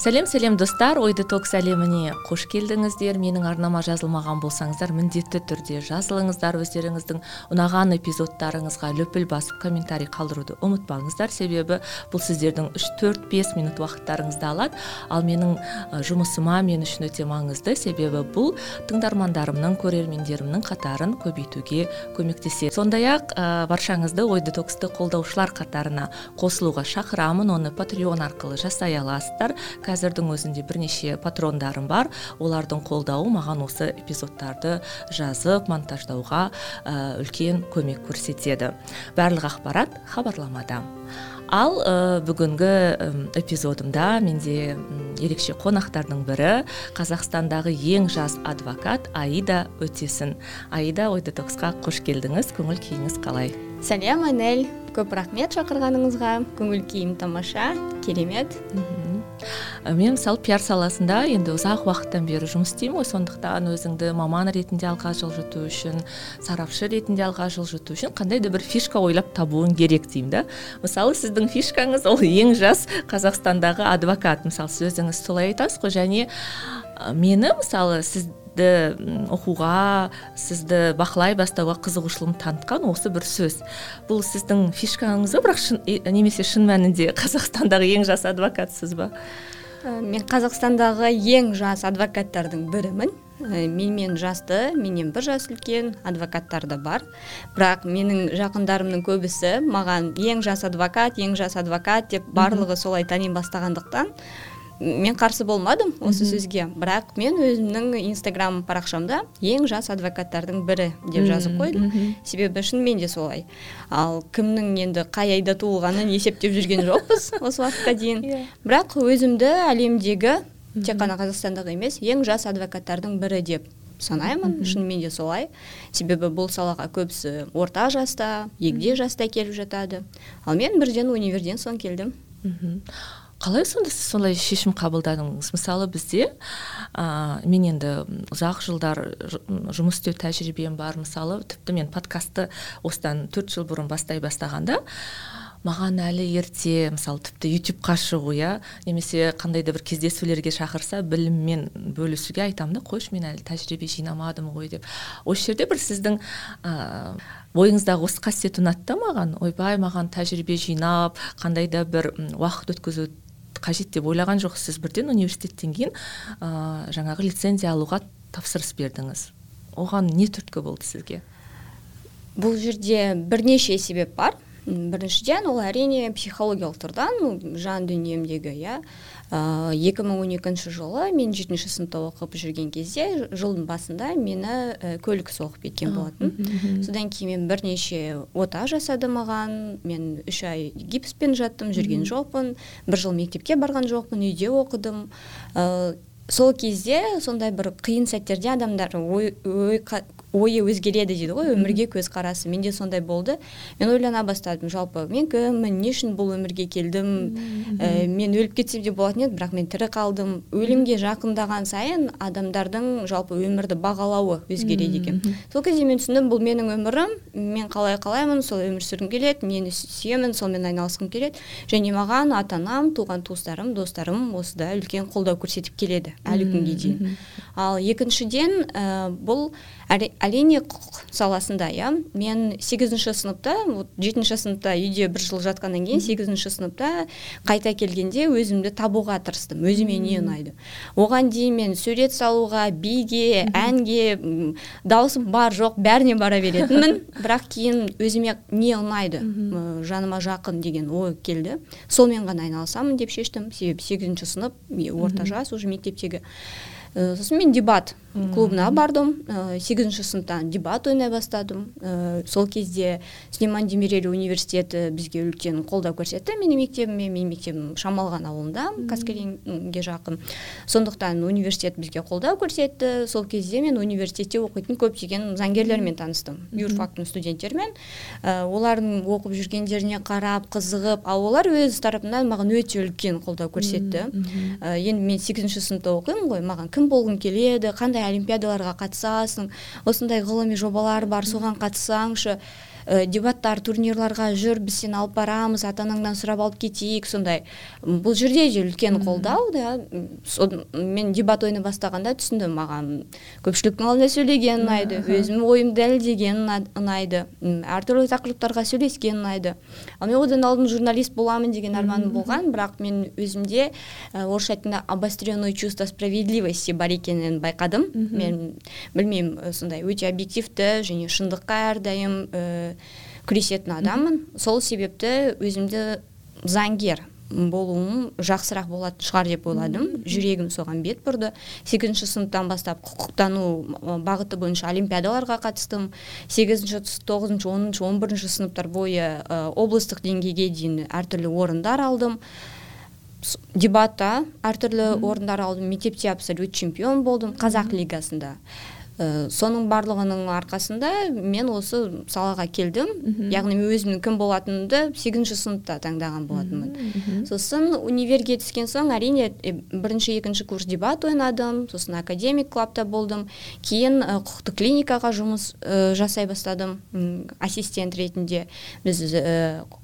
Сәлем сәлем достар. Ой детокс әлеміне қош келдіңіздер. Менің арнама жазылмаған болсаңыздар міндетті түрде жазылыңыздар өздеріңіздің ұнаған эпизодтарыңызға лүпіл басып комментарий қалдыруды ұмытпаңыздар. Себебі бұл сіздердің үш төрт бес минут уақыттарыңызды алады. Ал менің жұмысыма мен үшін өте маңызды. Себебі бұл тыңдармандарымның көрермендерімнің қатарын көбейтуге көмектеседі. Сондай ақ баршаңызды ой детоксты қолдаушылар қатарына қосылуға шақырамын. Оны патреон арқылы жасай аласыздар. Қазірдің өзінде бірнеше патрондарым бар. Олардың қолдауы маған осы эпизодтарды жазып монтаждауға ә, үлкен көмек көрсетеді. Барлық ақпарат хабарламада. Ал ә, бүгінгі эпизодымда менде ерекше қонақтардың бірі қазақстандағы ең жас адвокат аида өтесін. Аида ой детоксқа қош келдіңіз. Көңіл күйіңіз қалай? Сәлем айнель көп рахмет шақырғаныңызға. Көңіл күйім тамаша. Керемет. Мен мысалы пиар саласында енді ұзақ уақыттан бері жұмыс істеймін ғой. Сондықтан өзіңді маман ретінде алға жылжыту үшін сарапшы ретінде алға жылжыту үшін қандай да бір фишка ойлап табуың керек деймін да. Мысалы сіздің фишкаңыз ол ең жас қазақстандағы адвокат. Мысалы сіз өзіңіз солай айтасыз ғой. Және мені мысалы сізді оқуға сізді бақылай бастауға қызығушылығым танытқан осы бір сөз. Бұл сіздің фишкаңыз ба? бірақ шын немесе шын мәнінде қазақстандағы ең жас адвокатсыз ба? Э, мен қазақстандағы ең жас адвокаттардың бірімін. Э, менімен жасты менен бір жас үлкен адвокаттар да бар. Бірақ менің жақындарымның көбісі маған ең жас адвокат ең жас адвокат деп барлығы солай тани бастағандықтан мен қарсы болмадым осы сөзге. Бірақ мен өзімнің инстаграм парақшамда ең жас адвокаттардың бірі деп жазып қойдым. себебі шынымен де солай. Ал кімнің енді қай айда туылғанын есептеп жүрген жоқпыз осы уақытқа дейін. Иә. бірақ өзімді әлемдегі тек қана қазақстандағы емес ең жас адвокаттардың бірі деп санаймын. Шынымен де солай. Себебі бұл салаға көбісі орта жаста егде жаста келіп жатады. Ал мен бірден универден соң келдім. Қалай сонда сіз солай шешім қабылдадыңыз? Мысалы бізде ә, мен енді ұзақ жылдар жұмыс істеу тәжірибем бар. Мысалы тіпті мен подкастты осыдан төрт жыл бұрын бастай бастағанда маған әлі ерте мысалы тіпті ютубқа шығу иә немесе қандай да бір кездесулерге шақырса біліммен бөлісуге айтамын да қойшы мен әлі тәжірибе жинамадым ғой деп. Осы жерде бір сіздің ә, бойыңыздағы осы қасиет да маған? Ойбай маған тәжірибе жинап қандай да бір уақыт өткізу қажет деп ойлаған жоқсыз. Бірден университеттен кейін ә, жаңағы лицензия алуға тапсырыс бердіңіз. Оған не түрткі болды сізге? Бұл жерде бірнеше себеп бар. Біріншіден ол әрине психологиялық тұрғыдан жан дүниемдегі иә екі мың он екінші жылы мен жетінші сыныпта оқып жүрген кезде жылдың басында мені ә, көлік соғып кеткен болатын. содан кейін мен бірнеше ота жасады маған. Мен үш ай гипспен жаттым жүрген жоқпын. Бір жыл мектепке барған жоқпын үйде оқыдым. Ә, сол кезде сондай бір қиын сәттерде адамдар ой, ой ойы өзгереді дейді ғой өмірге көзқарасы менде сондай болды. Мен ойлана бастадым жалпы. Мен кіммін не үшін бұл өмірге келдім? Ә, мен өліп кетсем де болатын еді бірақ мен тірі қалдым. Өлімге жақындаған сайын адамдардың жалпы өмірді бағалауы өзгереді екен. Сол кезде мен түсіндім бұл менің өмірім. Мен қалай қалаймын? Сол өмір сүргім келеді нені сүйемін сонымен айналысқым келеді. Және маған ата анам туған туыстарым достарым осыда үлкен қолдау көрсетіп келеді әлі күнге дейін. Ал екіншіден ә, бұл әрине құқық саласында иә. Мен сегізінші сыныпта вот жетінші сыныпта үйде бір жыл жатқаннан кейін сегізінші сыныпта қайта келгенде өзімді табуға тырыстым өзіме не ұнайды. Оған дейін мен сурет салуға биге әнге дауысым бар жоқ бәріне бара беретінмін. Бірақ кейін өзіме не ұнайды жаныма жақын деген ой келді. Солмен ғана айналысамын деп шештім. Себебі сегізінші сынып орта жас уже мектептегі. Сосын мен дебат клубына бардым э, сегізінші сыныптан дебат ойнай бастадым. Э, сол кезде сулейман демирель университеті бізге үлкен қолдау көрсетті менің мектебіме. Менің мектебім шамалған ауылында каскелеңге жақын. Сондықтан университет бізге қолдау көрсетті. Сол кезде мен университетте оқитын көптеген заңгерлермен таныстым. Юрфактың студенттерімен. Олардың оқып жүргендеріне қарап қызығып ал олар өз тарапынан маған өте үлкен қолдау көрсетті. Енді мен сегізінші сыныпта оқимын ғой маған кім болғың келеді қандай олимпиадаларға қатысасың осындай ғылыми жобалар бар соған қатыссаңшы ә, дебаттар турнирларға жүр біз сені алып барамыз ата анаңнан сұрап алып кетейік сондай. Бұл жерде де үлкен қолдау да. Мен дебат ойнай бастағанда түсіндім маған көпшіліктің алдында сөйлеген ұнайды өзімнің ойымды дәлелдеген ұнайды әртүрлі тақырыптарға сөйлескен ұнайды. Ал мен одан алдын журналист боламын деген арманым болған бірақ мен өзімде ә, орысша айтқанда обостренное чувство справедливости бар екенін байқадым. Мен білмеймін сондай өте объективті және шындыққа әрдайым күресетін адаммын. Сол себепті өзімді заңгер болуым жақсырақ болатын шығар деп ойладым. Жүрегім соған бет бұрды. Сегізінші сыныптан бастап құқықтану бағыты бойынша олимпиадаларға қатыстым. Сегізінші тоғызыншы оныншы он бірінші сыныптар бойы облыстық деңгейге дейін әртүрлі орындар алдым. Дебатта әртүрлі орындар алдым. Мектепте абсолют чемпион болдым. Қазақ лигасында. Ә, соның барлығының арқасында мен осы салаға келдім. Яғни мен өзімнің кім болатынымды сегізінші сыныпта таңдаған болатынмын. Сосын универге түскен соң әрине бірінші екінші курс дебат ойнадым. Сосын академик клабта болдым. Кейін ә, құқықтық клиникаға жұмыс ә, жасай бастадым. Ассистент ретінде. Біз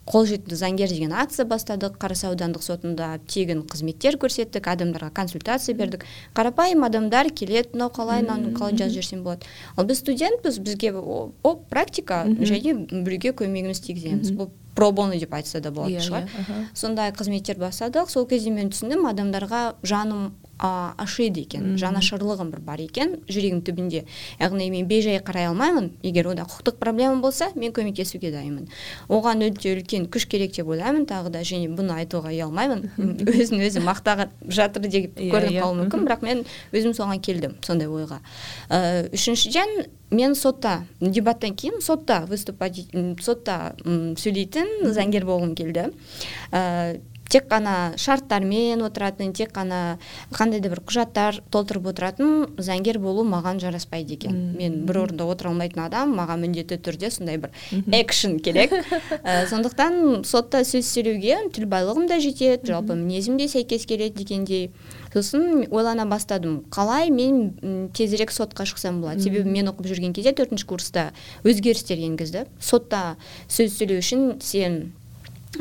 қолжетімді заңгер деген акция бастадық. Қарасай аудандық сотында тегін қызметтер көрсеттік адамдарға консультация бердік. Қарапайым адамдар келеді мынау қалай мынаны қалай жазып жіберсем болады. Ал біз студентпіз бізге о практика және біреуге көмегіміз тигіземіз. Бұл пробоно деп айтса да болатын иә, шығар. иә, сондай қызметтер бастадық. Сол кезде мен түсіндім адамдарға жаным ашиды екен. Жанашырлығым бір бар екен жүрегім түбінде. Яғни мен бейжай қарай алмаймын. Егер онда құқықтық проблема болса мен көмектесуге дайынмын. Оған өте үлкен күш керек деп ойлаймын тағы да және бұны айтуға ұялмаймын. Өзін өзі мақтап жатыр деп иә, көрініп иә. қалуы мүмкін. Бірақ мен өзім соған келдім сондай ойға. Ә, үшіншіден мен сотта дебаттан кейін сотта выступать сотта сөйлейтін заңгер болғым келді. Ә, тек қана шарттармен отыратын тек қана қандай да бір құжаттар толтырып отыратын заңгер болу маған жараспайды екен. Мен бір орында отыра алмайтын адам маған міндетті түрде сондай бір экшн керек. Ә, сондықтан сотта сөз сөйлеуге тіл байлығым да жетеді жалпы мінезім де сәйкес келеді дегендей. Сосын ойлана бастадым қалай мен тезірек сотқа шықсам болады? Себебі мен оқып жүрген кезде төртінші курста өзгерістер енгізді. Сотта сөз сөйлеу үшін сен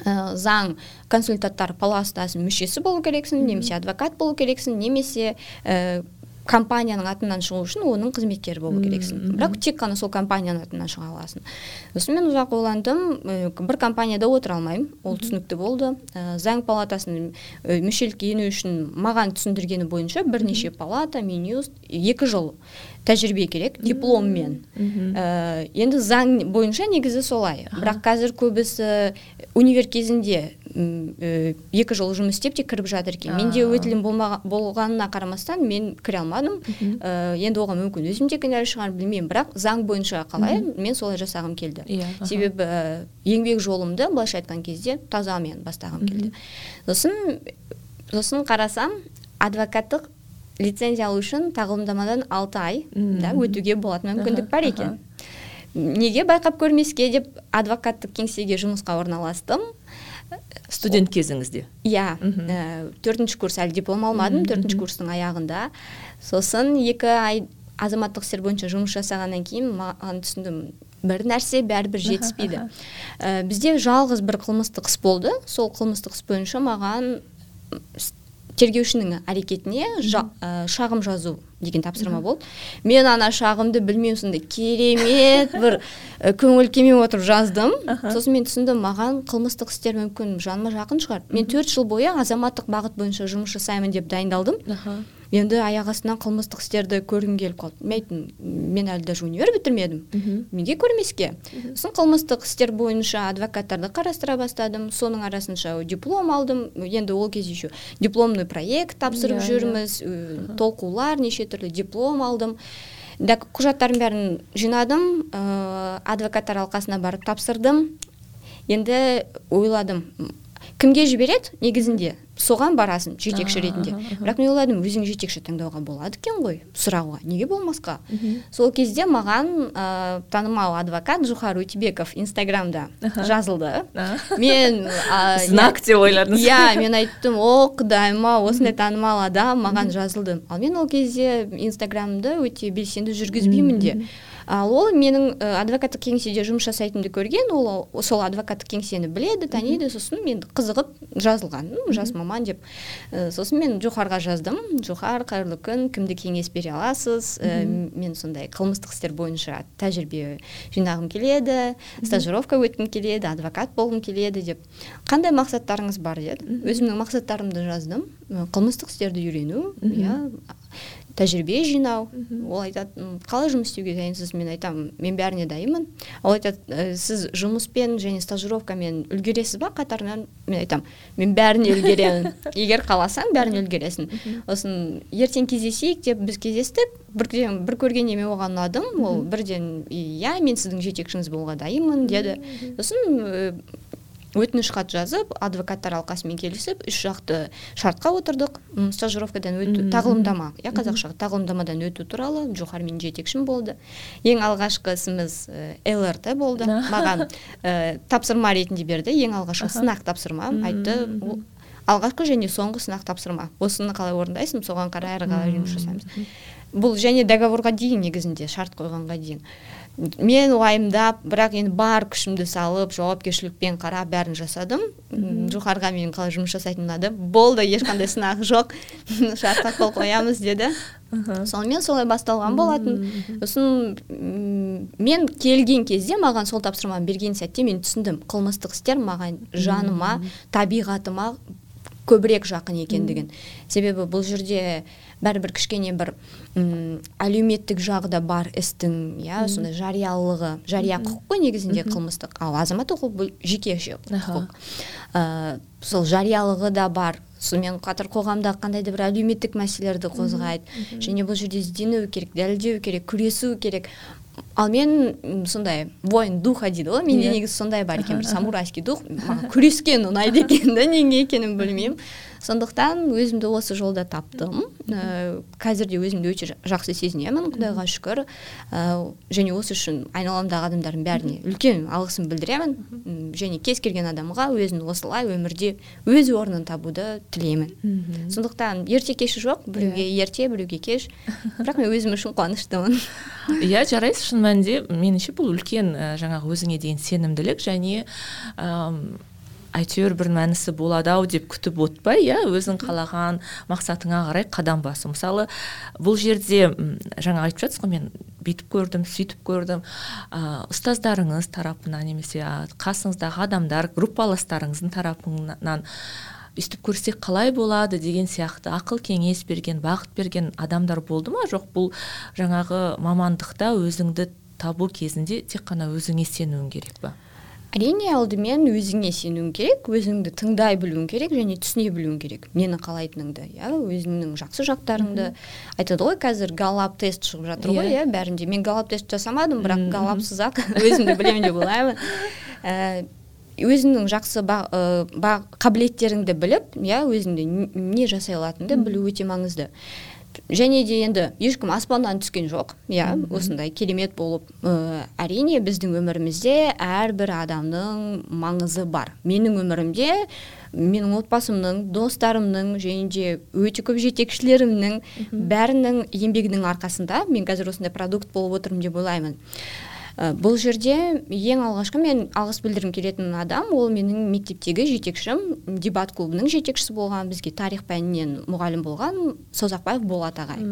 ә, заң консультанттар палатасының мүшесі болу керексің немесе адвокат болу керексің немесе ә, компанияның атынан шығу үшін оның қызметкері болу керексің. Бірақ тек қана сол компанияның атынан шыға аласың. Сосын мен ұзақ ойландым. Ә, бір компанияда отыра алмаймын. Ол түсінікті болды. Ә, заң палатасының ә, мүшелікке ену үшін маған түсіндіргені бойынша бірнеше палата минюст екі жыл тәжірибе керек дипломмен. Ә, енді заң бойынша негізі солай. Бірақ қазір көбісі универ кезінде екі жыл жұмыс істеп те кіріп жатыр екен. Менде өтілім болғанына қарамастан мен кіре алмадым. Ә, енді оған мүмкін өзім де кінәлі шығар білмеймін. Бірақ заң бойынша қалай мен солай жасағым келді. Yeah, иә, себебі ә, еңбек жолымды былайша айтқан кезде тазамен бастағым келді. Сосын сосын қарасам адвокаттық лицензия алу үшін тағылымдамадан алты ай да өтуге болатын мүмкіндік бар екен. Неге байқап көрмеске деп адвокаттық кеңсеге жұмысқа орналастым? Студент кезіңізде? Иә ә, төртінші курс әлі диплом алмадым төртінші курстың аяғында. Сосын екі ай азаматтық істер бойынша жұмыс жасағаннан кейін маған түсіндім бір нәрсе бәрібір жетіспейді. ә, бізде жалғыз бір қылмыстық іс болды. Сол қылмыстық іс бойынша маған тергеушінің әрекетіне жа, шағым жазу деген тапсырма болды. Мен ана шағымды білмеймін сондай керемет бір көңіл күймен отырып жаздым. Сосын мен түсіндім маған қылмыстық істер мүмкін жаныма жақын шығар. Мен төрт жыл бойы азаматтық бағыт бойынша жұмыс жасаймын деп дайындалдым. Енді аяқ астынан қылмыстық істерді көргім келіп қалды. Мен айттым мен әлі даже универ бітірмедім. Неге көрмеске. Сосын қылмыстық істер бойынша адвокаттарды қарастыра бастадым. Соның арасынша диплом алдым. Енді ол кезде еще дипломный проект тапсырып Иә, иә. жүрміз ә, толқулар неше түрлі диплом алдым. Да құжаттардың бәрін жинадым. Ә, адвокаттар алқасына барып тапсырдым. Енді ойладым кімге жібереді? Негізінде соған барасың жетекші ретінде. бірақ мен ойладым өзің жетекші таңдауға болады екен ғой сұрауға. Неге болмасқа? Сол кезде маған ә, танымал адвокат жухар өтебеков инстаграмда жазылды. Мен а, знак деп ойладыңыз. Иә мен айттым о құдайым ау осындай танымал адам маған жазылды. Ал мен ол кезде инстаграмды өте белсенді жүргізбеймін де. Ал ол менің адвокаттық кеңседе жұмыс жасайтынымды көрген ол сол адвокаттық кеңсені біледі таниды сосын мен қызығып жазылған «М, жас маман деп. Ә, сосын мен жухарға жаздым. Жухар қайырлы күн кімді кеңес бере аласыз? Ә, мен сондай қылмыстық істер бойынша тәжірибе жинағым келеді стажировка өткім келеді адвокат болғым келеді деп. Қандай мақсаттарыңыз бар деді. Өзімнің мақсаттарымды жаздым. Қылмыстық істерді үйрену иә тәжірибе жинау. Ол айтады «М, қалай жұмыс істеуге дайынсыз? Мен айтамын мен бәріне дайынмын ол айтады «Ә, сіз жұмыспен және стажировкамен үлгересіз ба қатарынан мен айтамын мен бәріне үлгеремін егер қаласаң бәріне үлгересің. Сосын ертең кездесейік деп біз кездестік. Бірден бір көргенде мен оған ұнадым. Ол бірден иә мен сіздің жетекшіңіз болуға дайынмын деді. Сосын өтініш хат жазып адвокаттар алқасымен келісіп үш жақты шартқа отырдық. М, стажировкадан өту тағылымдама иә қазақша тағылымдамадан өту туралы джохар менің жетекшім болды. Ең алғашқы ісіміз ә, лрт болды. Маған ә, тапсырма ретінде берді. Ең алғашқы сынақ тапсырма айтты. Мгм. «Ол алғашқы және соңғы сынақ тапсырма. Осыны қалай орындайсың? Соған қарай әрі қарай жұмыс жасаймыз. Бұл және договорға дейін негізінде шарт қойғанға дейін. Мен уайымдап бірақ енді бар күшімді салып жауапкершілікпен қарап бәрін жасадым. М, жухарға менің қалай жұмыс жасайтынымды ұнады. Болды ешқандай сынақ жоқ. Шартқа қол қоямыз деді. Сонымен солай басталған болатын. Сосын мен келген кезде маған сол тапсырманы берген сәтте мен түсіндім. Қылмыстық істер маған жаныма табиғатыма көбірек жақын екендігін себебі бұл жерде бәрібір кішкене бір әлеуметтік жағы да бар істің иә сондай жариялылығы жария құқық қой негізінде қылмыстық. Ал азаматтық құқық бұл Аха. құқық. Ә, сол жариялығы да бар. Сонымен қатар қоғамдағы қандай да бір әлеуметтік мәселелерді қозғайды. Және бұл жерде іздену керек дәлелдеу керек күресу керек. Ал мен сондай воин духа дейді ғой менде Иә. негізі сондай бар екен бір самурайский дух. Маған күрескен ұнайды екен да неге екенін білмеймін. Сондықтан өзімді осы жолда таптым. Ә, қазір де өзімді өте жа- жақсы сезінемін құдайға шүкір. Ә, және осы үшін айналамдағы адамдардың бәріне үлкен алғысым білдіремін. Және кез келген адамға өзін осылай өмірде өз орнын табуды тілеймін. Сондықтан ерте кеші жоқ біреуге ерте біреуге кеш. Бірақ мен өзім үшін қуаныштымын. Иә жарайсыз шын мәнінде. Меніңше бұл үлкен ә, жаңағы өзіңе деген сенімділік және әйтеуір бір мәнісі болады ау деп күтіп отпай иә өзің қалаған мақсатыңа қарай қадам басу мысалы бұл жерде жаңа айтып жатсыз ғой мен бүйтіп көрдім сөйтіп көрдім. Ә, ұстаздарыңыз тарапынан немесе қасыңыздағы адамдар группаластарыңыздың тарапынан өйстіп көрсек қалай болады деген сияқты ақыл кеңес берген бағыт берген адамдар болды ма? Жоқ бұл жаңағы мамандықта өзіңді табу кезінде тек қана өзіңе сенуің керек па әрине алдымен өзіңе сенуің керек өзіңді тыңдай білуің керек және түсіне білуің керек. Нені қалайтыныңды иә? Өзіңнің жақсы жақтарыңды айтады ғой қазір галлап тест шығып жатыр ғой Иә. иә? Бәрінде мен галлап тест жасамадым бірақ Мгм. галлапсыз ақ өзімді білемін деп ойлаймын. Ә, өзіңнің жақсы ба- ә, ба- қабілеттеріңді біліп иә өзіңде н- не жасай алатыныңды білу өте маңызды. Және де енді ешкім аспаннан түскен жоқ. Иә осындай керемет болып ә, әрине біздің өмірімізде әрбір адамның маңызы бар. Менің өмірімде менің отбасымның достарымның және де өте көп жетекшілерімнің бәрінің еңбегінің арқасында мен қазір осындай продукт болып отырмын деп ойлаймын. Бұл жерде ең алғашқы мен алғыс білдіргім келетін адам ол менің мектептегі жетекшім дебат клубының жетекшісі болған бізге тарих пәнінен мұғалім болған созақбаев болат ағай.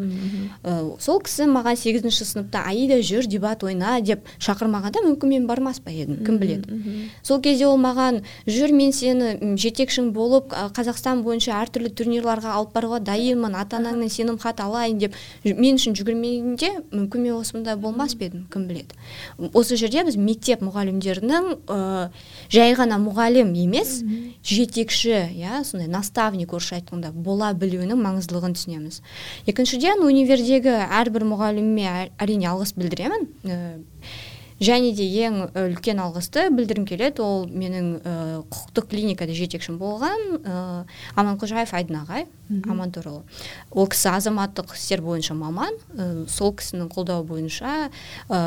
Ә, сол кісі маған сегізінші сыныпта аида жүр дебат ойна деп шақырмағанда мүмкін мен бармас па едім кім біледі. сол кезде ол маған жүр мен сені жетекшің болып қазақстан бойынша әртүрлі турнирларға алып баруға дайынмын ата анаңнан сенімхат алайын деп мен үшін жүгірмегенде мүмкін мен осындай болмас па едім кім біледі. Осы жерде біз мектеп мұғалімдерінің ә, жай ғана мұғалім емес жетекші иә сондай наставник орысша айтқанда бола білуінің маңыздылығын түсінеміз. Екіншіден универдегі әрбір мұғаліміме әрине алғыс білдіремін. Ә, және де ең үлкен алғысты білдіргім келеді. Ол менің ә, құқықтық клиникада жетекшім болған ә, аманқожаев айдын ағай. Аман туралы ол кісі азаматтық істер бойынша маман ә, сол кісінің қолдауы бойынша ә,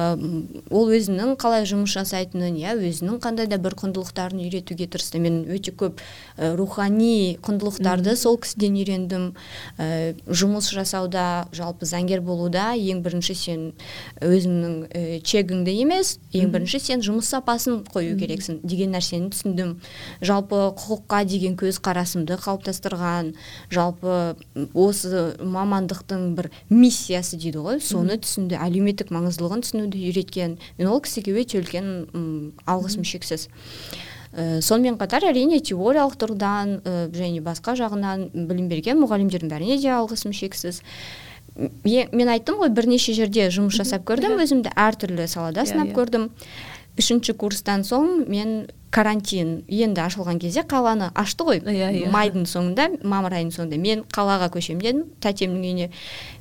ол өзінің қалай жұмыс жасайтынын иә өзінің қандай да бір құндылықтарын үйретуге тырысты. Мен өте көп ә, рухани құндылықтарды сол кісіден үйрендім. Ә, жұмыс жасауда жалпы заңгер болуда ең бірінші сен өзіңнің ә, чегіңді емес ең бірінші сен жұмыс сапасын қою керексің деген нәрсені түсіндім. Жалпы құқыққа деген көзқарасымды қалыптастырған жалпы осы мамандықтың бір миссиясы дейді ғой. Соны түсінді әлеуметтік маңыздылығын түсінуді үйреткен мен ол кісіге өте үлкен алғысым шексіз. Ә, сонымен қатар әрине теориялық тұрғыдан ә, және басқа жағынан білім берген мұғалімдердің бәріне де алғысым шексіз. Мен айттым ғой бірнеше жерде жұмыс жасап көрдім өзімді әртүрлі салада сынап көрдім. Үшінші курстан соң мен карантин енді ашылған кезде қаланы ашты ғой. Иә yeah, майдың соңында мамыр айының соңында мен қалаға көшемін дедім тәтемнің үйіне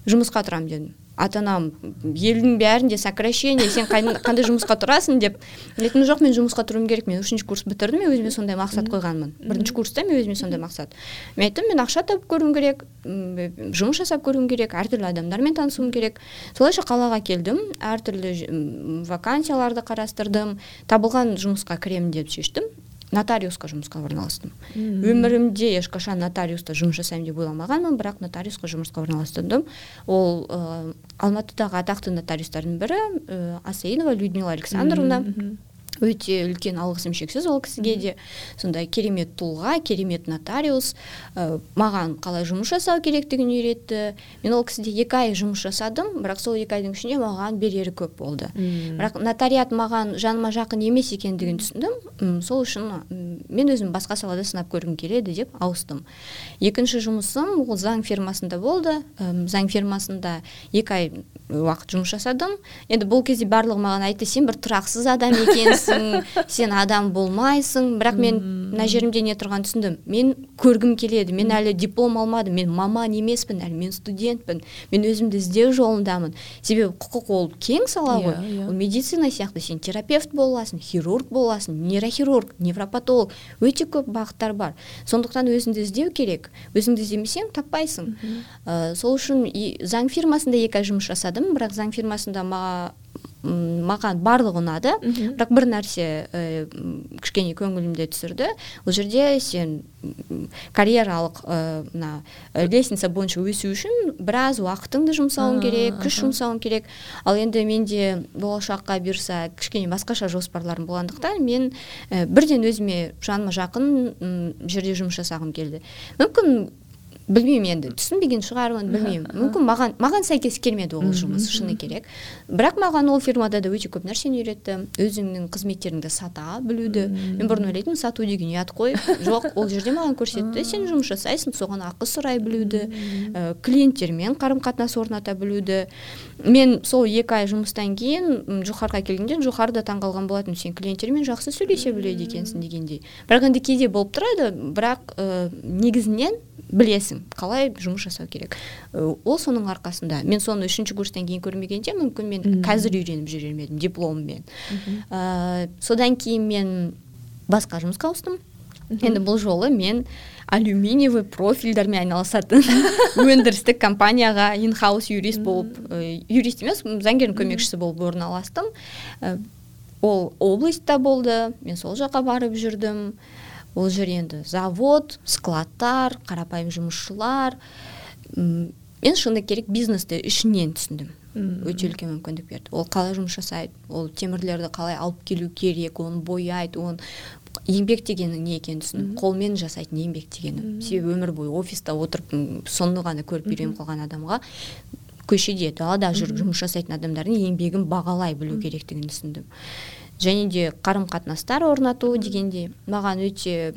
жұмысқа тұрамын дедім. Ата анам елдің бәрінде сокращение сен қандай жұмысқа тұрасың деп. Айттым жоқ мен жұмысқа тұруым керек мен үшінші курс бітірдім мен өзіме сондай мақсат қойғанмын. Бірінші курста мен өзіме сондай мақсат. Мен айттым мен ақша тауып көруім керек жұмыс жасап көруім керек әртүрлі адамдармен танысуым керек. Солайша қалаға келдім әртүрлі вакансияларды қарастырдым табылған жұмысқа кіремін деп шештім. Нотариусқа жұмысқа орналастым. Өмірімде ешқашан нотариуста жұмыс жасаймын деп ойламағанмын бірақ нотариусқа жұмысқа орналастырдым. Ол ә, алматыдағы атақты нотариустардың бірі ә, асаинова людмила александровна. Өте үлкен алғысым шексіз ол кісіге де. Сондай керемет тұлға керемет нотариус ә, маған қалай жұмыс жасау керектігін үйретті. Мен ол кісіде екі ай жұмыс жасадым бірақ сол екі айдың ішінде маған берері көп болды. Үм. бірақ нотариат маған жаныма жақын емес екендігін түсіндім. Сол үшін мен өзім басқа салада сынап көргім келеді деп ауыстым. Екінші жұмысым ол заң фирмасында болды. Заң фирмасында екі ай уақыт жұмыс жасадым. Енді бұл кезде барлығы маған айтты сен бір тұрақсыз адам екенсің сен адам болмайсың. Бірақ мен мына жерімде не тұрғанын түсіндім. Мен көргім келеді. Мен әлі диплом алмадым. Мен маман емеспін әлі мен студентпін. Мен өзімді іздеу жолындамын. Себебі құқық ол кең сала ғой. yeah, yeah. ол медицина сияқты. Сен терапевт бола аласың хирург бола аласың нейрохирург невропатолог. Өте көп бағыттар бар. Сондықтан өзіңді іздеу керек. Өзіңді іздемесең таппайсың. Ә, сол үшін заң фирмасында екі ай жұмыс жасадым. Бірақ заң фирмасында маған барлығы ұнады. Бірақ бір нәрсе ә, кішкене көңілімде түсірді. Ол жерде сен карьералық мына ә, лестница бойынша өсу үшін біраз уақытыңды жұмсауың керек күш жұмсауың керек. Ал енді менде болашаққа бұйырса кішкене басқаша жоспарларым болғандықтан мен ә, бірден өзіме жаныма жақын жерде жұмыс жасағым келді. Мүмкін білмеймін енді. Түсінбеген шығармын білмеймін. Мүмкін маған маған сәйкес келмеді ол жұмыс шыны керек. Бірақ маған ол фирмада да өте көп нәрсені үйретті. Өзіңнің қызметтеріңді сата білуді. Мен бұрын ойлайтынмын сату деген ұят қой. Жоқ ол жерде маған көрсетті. Сен жұмыс жасайсың соған ақы сұрай білуді. Ә, клиенттермен қарым қатынас орната білуді. Мен сол екі ай жұмыстан кейін жухарға келгенде жухар да таңқалған болатын. Сен клиенттермен жақсы сөйлесе біледі екенсің дегендей. Бірақ енді кейде болып тұрады бірақ ә, негізінен білесің қалай жұмыс жасау керек. Ол соның арқасында мен соны үшінші курстан кейін көрмегенде мүмкін мен қазір үйреніп жүрер едім дипломмен. Ә, содан кейін мен басқа жұмысқа ауыстым. Енді бұл жолы мен алюминиевый профильдермен айналысатын өндірістік компанияға инхаус юрист болып ә, юрист емес заңгердің көмекшісі болып орналастым. Ол областьта болды мен сол жаққа барып жүрдім. Ол жер енді завод складтар қарапайым жұмысшылар. Мен шыны керек бизнесті ішінен түсіндім. Өте үлкен мүмкіндік берді. Ол қалай жұмыс жасайды ол темірлерді қалай алып келу керек оны бояйды оны еңбек дегеннің не екенін түсіндім. Қолмен жасайтын еңбек дегені. Себебі өмір бойы офиста отырып соны ғана көріп үйреніп қалған адамға. Көшеде далада жүріп жұмыс жасайтын адамдардың еңбегін бағалай білу керектігін түсіндім. Және де қарым қатынастар орнату дегенде маған өте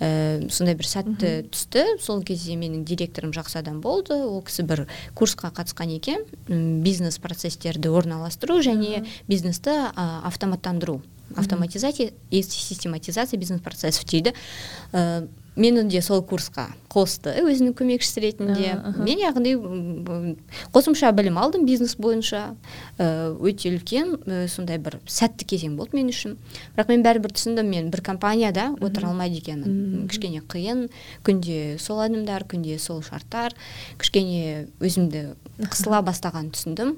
ә, сондай бір сәтті түсті. Сол кезде менің директорым жақсы адам болды. Ол кісі бір курсқа қатысқан екен. Бизнес процесстерді орналастыру және бизнесті ә, автоматтандыру автоматизация и систематизация бизнес процессов дейді. Ә, мені де сол курсқа қосты өзінің көмекшісі ретінде. Мен яғни қосымша білім алдым бизнес бойынша. Ә, өте үлкен ә, сондай бір сәтті кезең болды мен үшін. Бірақ мен бәрібір түсіндім мен бір компанияда отыра алмайды екенмін кішкене қиын күнде сол адамдар күнде сол шарттар. Кішкене өзімді қысыла бастағанын түсіндім.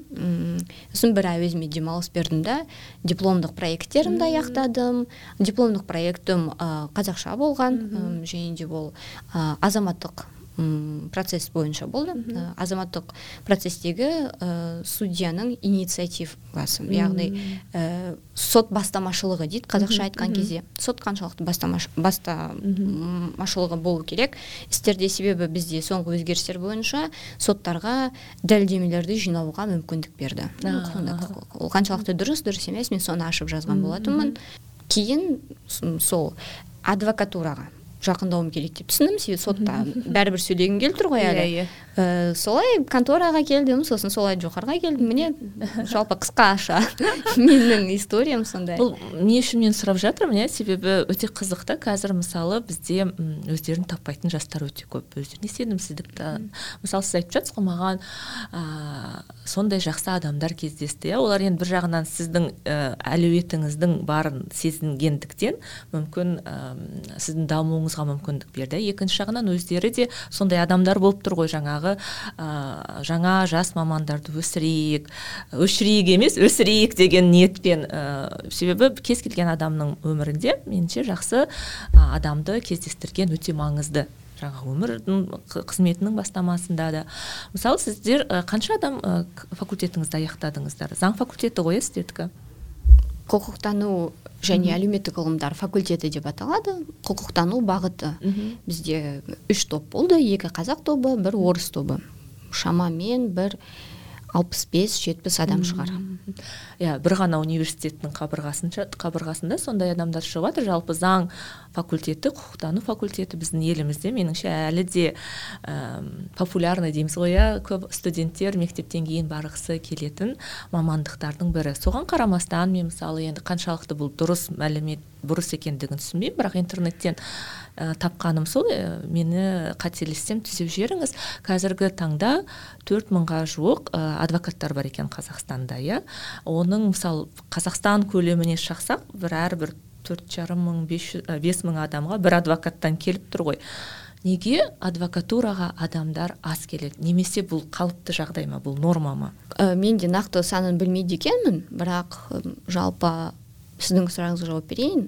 Сосын бір ай өзіме демалыс бердім да дипломдық проекттерімді аяқтадым. Дипломдық проектім ә, қазақша болған. Және де ол азаматтық процесс бойынша болды. Азаматтық процесстегі ә, судьяның инициативасы. Яғни ә, сот бастамашылығы дейді қазақша айтқан кезде. Сот қаншалықты бастамаш, бастамашылығы болу керек. Істерде себебі бізде соңғы өзгерістер бойынша соттарға дәлелдемелерді жинауға мүмкіндік берді. Ол қаншалықты дұрыс дұрыс емес. Мен соны ашып жазған болатынмын. Кейін сол адвокатураға жақындауым керек деп түсіндім себебі сотта бәрібір сөйлегім келіп тұр ғой әлі. Иә, иә. ә, солай контораға келдім сосын солай жоғарыға келдім. Міне жалпы қысқаша менің историям сондай. Бұл не үшін мен сұрап жатырмын иә? Себебі өте қызық та. Қазір мысалы бізде өздерін таппайтын жастар өте көп. Өздеріне сенімсіздікті. Мысалы сіз айтып жатсыз ғой маған ә, сондай жақсы адамдар кездесті иә? Олар енді бір жағынан сіздің ә, әлеуетіңіздің барын сезінгендіктен мүмкін ә, сіздің дамуыңызға мүмкіндік берді. Екінші жағынан өздері де сондай адамдар болып тұр ғой. Жаңағы ә, жаңа жас мамандарды өсірейік өшірейік емес өсірейік деген ниетпен ә, себебі кез келген адамның өмірінде меніңше жақсы адамды кездестірген өте маңызды. Жаңағы өмірдің қызметінің бастамасында да. Мысалы сіздер қанша адам факультетіңізді аяқтадыңыздар? Заң факультеті ғой иә сіздердікі құқықтану және әлеуметтік ғылымдар факультеті деп аталады. Құқықтану бағыты бізде үш топ болды. Екі қазақ тобы бір орыс тобы. Шамамен бір алпыс бес жетпіс адам шығар. Иә бір ғана университеттің қабырғасында қабырғасында сондай адамдар шығып жатыр жалпы заң факультеті құқықтану факультеті біздің елімізде. Меніңше әлі де ә, популярный дейміз ғой иә. Көп студенттер мектептен кейін барғысы келетін мамандықтардың бірі. Соған қарамастан мен мысалы енді қаншалықты бұл дұрыс мәлімет бұрыс екендігін түсінбеймін. Бірақ интернеттен ә, тапқаным сол ә, мені қателессем түзеп жіберіңіз. Қазіргі таңда төрт мыңға жуық ә, адвокаттар бар екен қазақстанда иә. Оның мысалы қазақстан көлеміне шақсақ бір әрбір төрт жарым мың бес мың адамға бір адвокаттан келіп тұр ғой. Неге адвокатураға адамдар аз келеді? Немесе бұл қалыпты жағдай ма бұл норма ма? Ә, мен де нақты санын білмейді екенмін бірақ жалпы сіздің сұрағыңызға жауап берейін.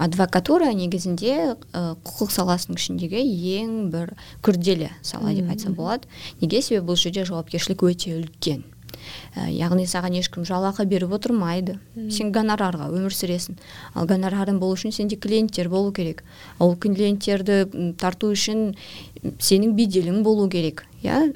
Адвокатура негізінде ә, құқық саласының ішіндегі ең бір күрделі сала деп айтса болады. Неге себебі бұл жерде жауапкершілік өте үлкен. Яғни саған ешкім жалақы беріп отырмайды. Сен гонорарға өмір сүресің. Ал гонорарың болу үшін сенде клиенттер болу керек. Ол клиенттерді тарту үшін сенің беделің болу керек иә?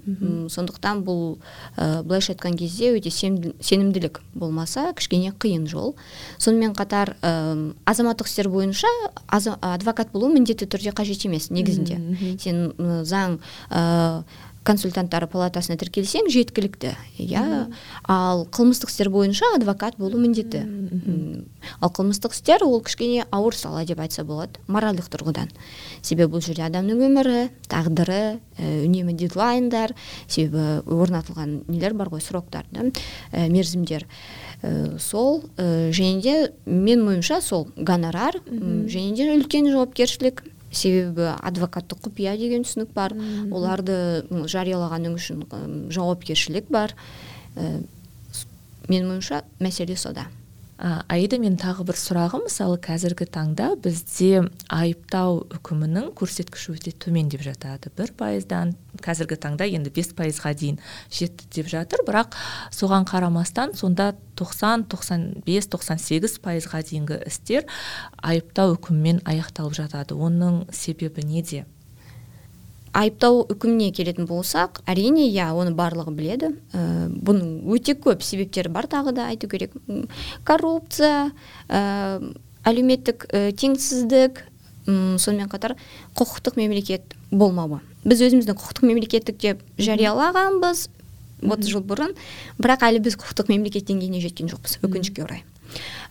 Сондықтан бұл ә, былайша айтқан кезде өте сенімділік болмаса кішкене қиын жол. Сонымен қатар ә, азаматтық істер бойынша адвокат болу міндетті түрде қажет емес негізінде. Сен заң консультанттар палатасына тіркелсең жеткілікті. Иә? Ал қылмыстық істер бойынша адвокат болу міндетті ал қылмыстық істер ол кішкене ауыр сала деп айтса болады моральдық тұрғыдан. Себебі бұл жерде адамның өмірі тағдыры ә, үнемі дедлайндар себебі орнатылған нелер бар ғой сроктар да ә, мерзімдер. Ә, сол ә, және де мен ойымша сол гонорар және де үлкен жауапкершілік. Себебі адвокаттық құпия деген түсінік бар. Оларды жариялағаның үшін жауапкершілік бар. Ә, менің ойымша мәселе сода. Аида менің тағы бір сұрағым. Мысалы қазіргі таңда бізде айыптау үкімінің көрсеткіші өте төмен деп жатады. Бір пайыздан қазіргі таңда енді бес пайызға дейін жетті деп жатыр. Бірақ соған қарамастан сонда 90 95 98 пайызға дейінгі істер айыптау үкімімен аяқталып жатады. Оның себебі неде? Айыптау үкіміне келетін болсақ әрине иә оны барлығы біледі. Ә, бұның өте көп себептері бар тағы да айту керек. Коррупция ә, әлеуметтік ә, теңсіздік сонымен қатар құқықтық мемлекет болмауы. Біз өзіміздің құқықтық мемлекеттік деп жариялағанбыз отыз жыл бұрын. Бірақ әлі біз құқықтық мемлекет деңгейіне жеткен жоқпыз өкінішке орай.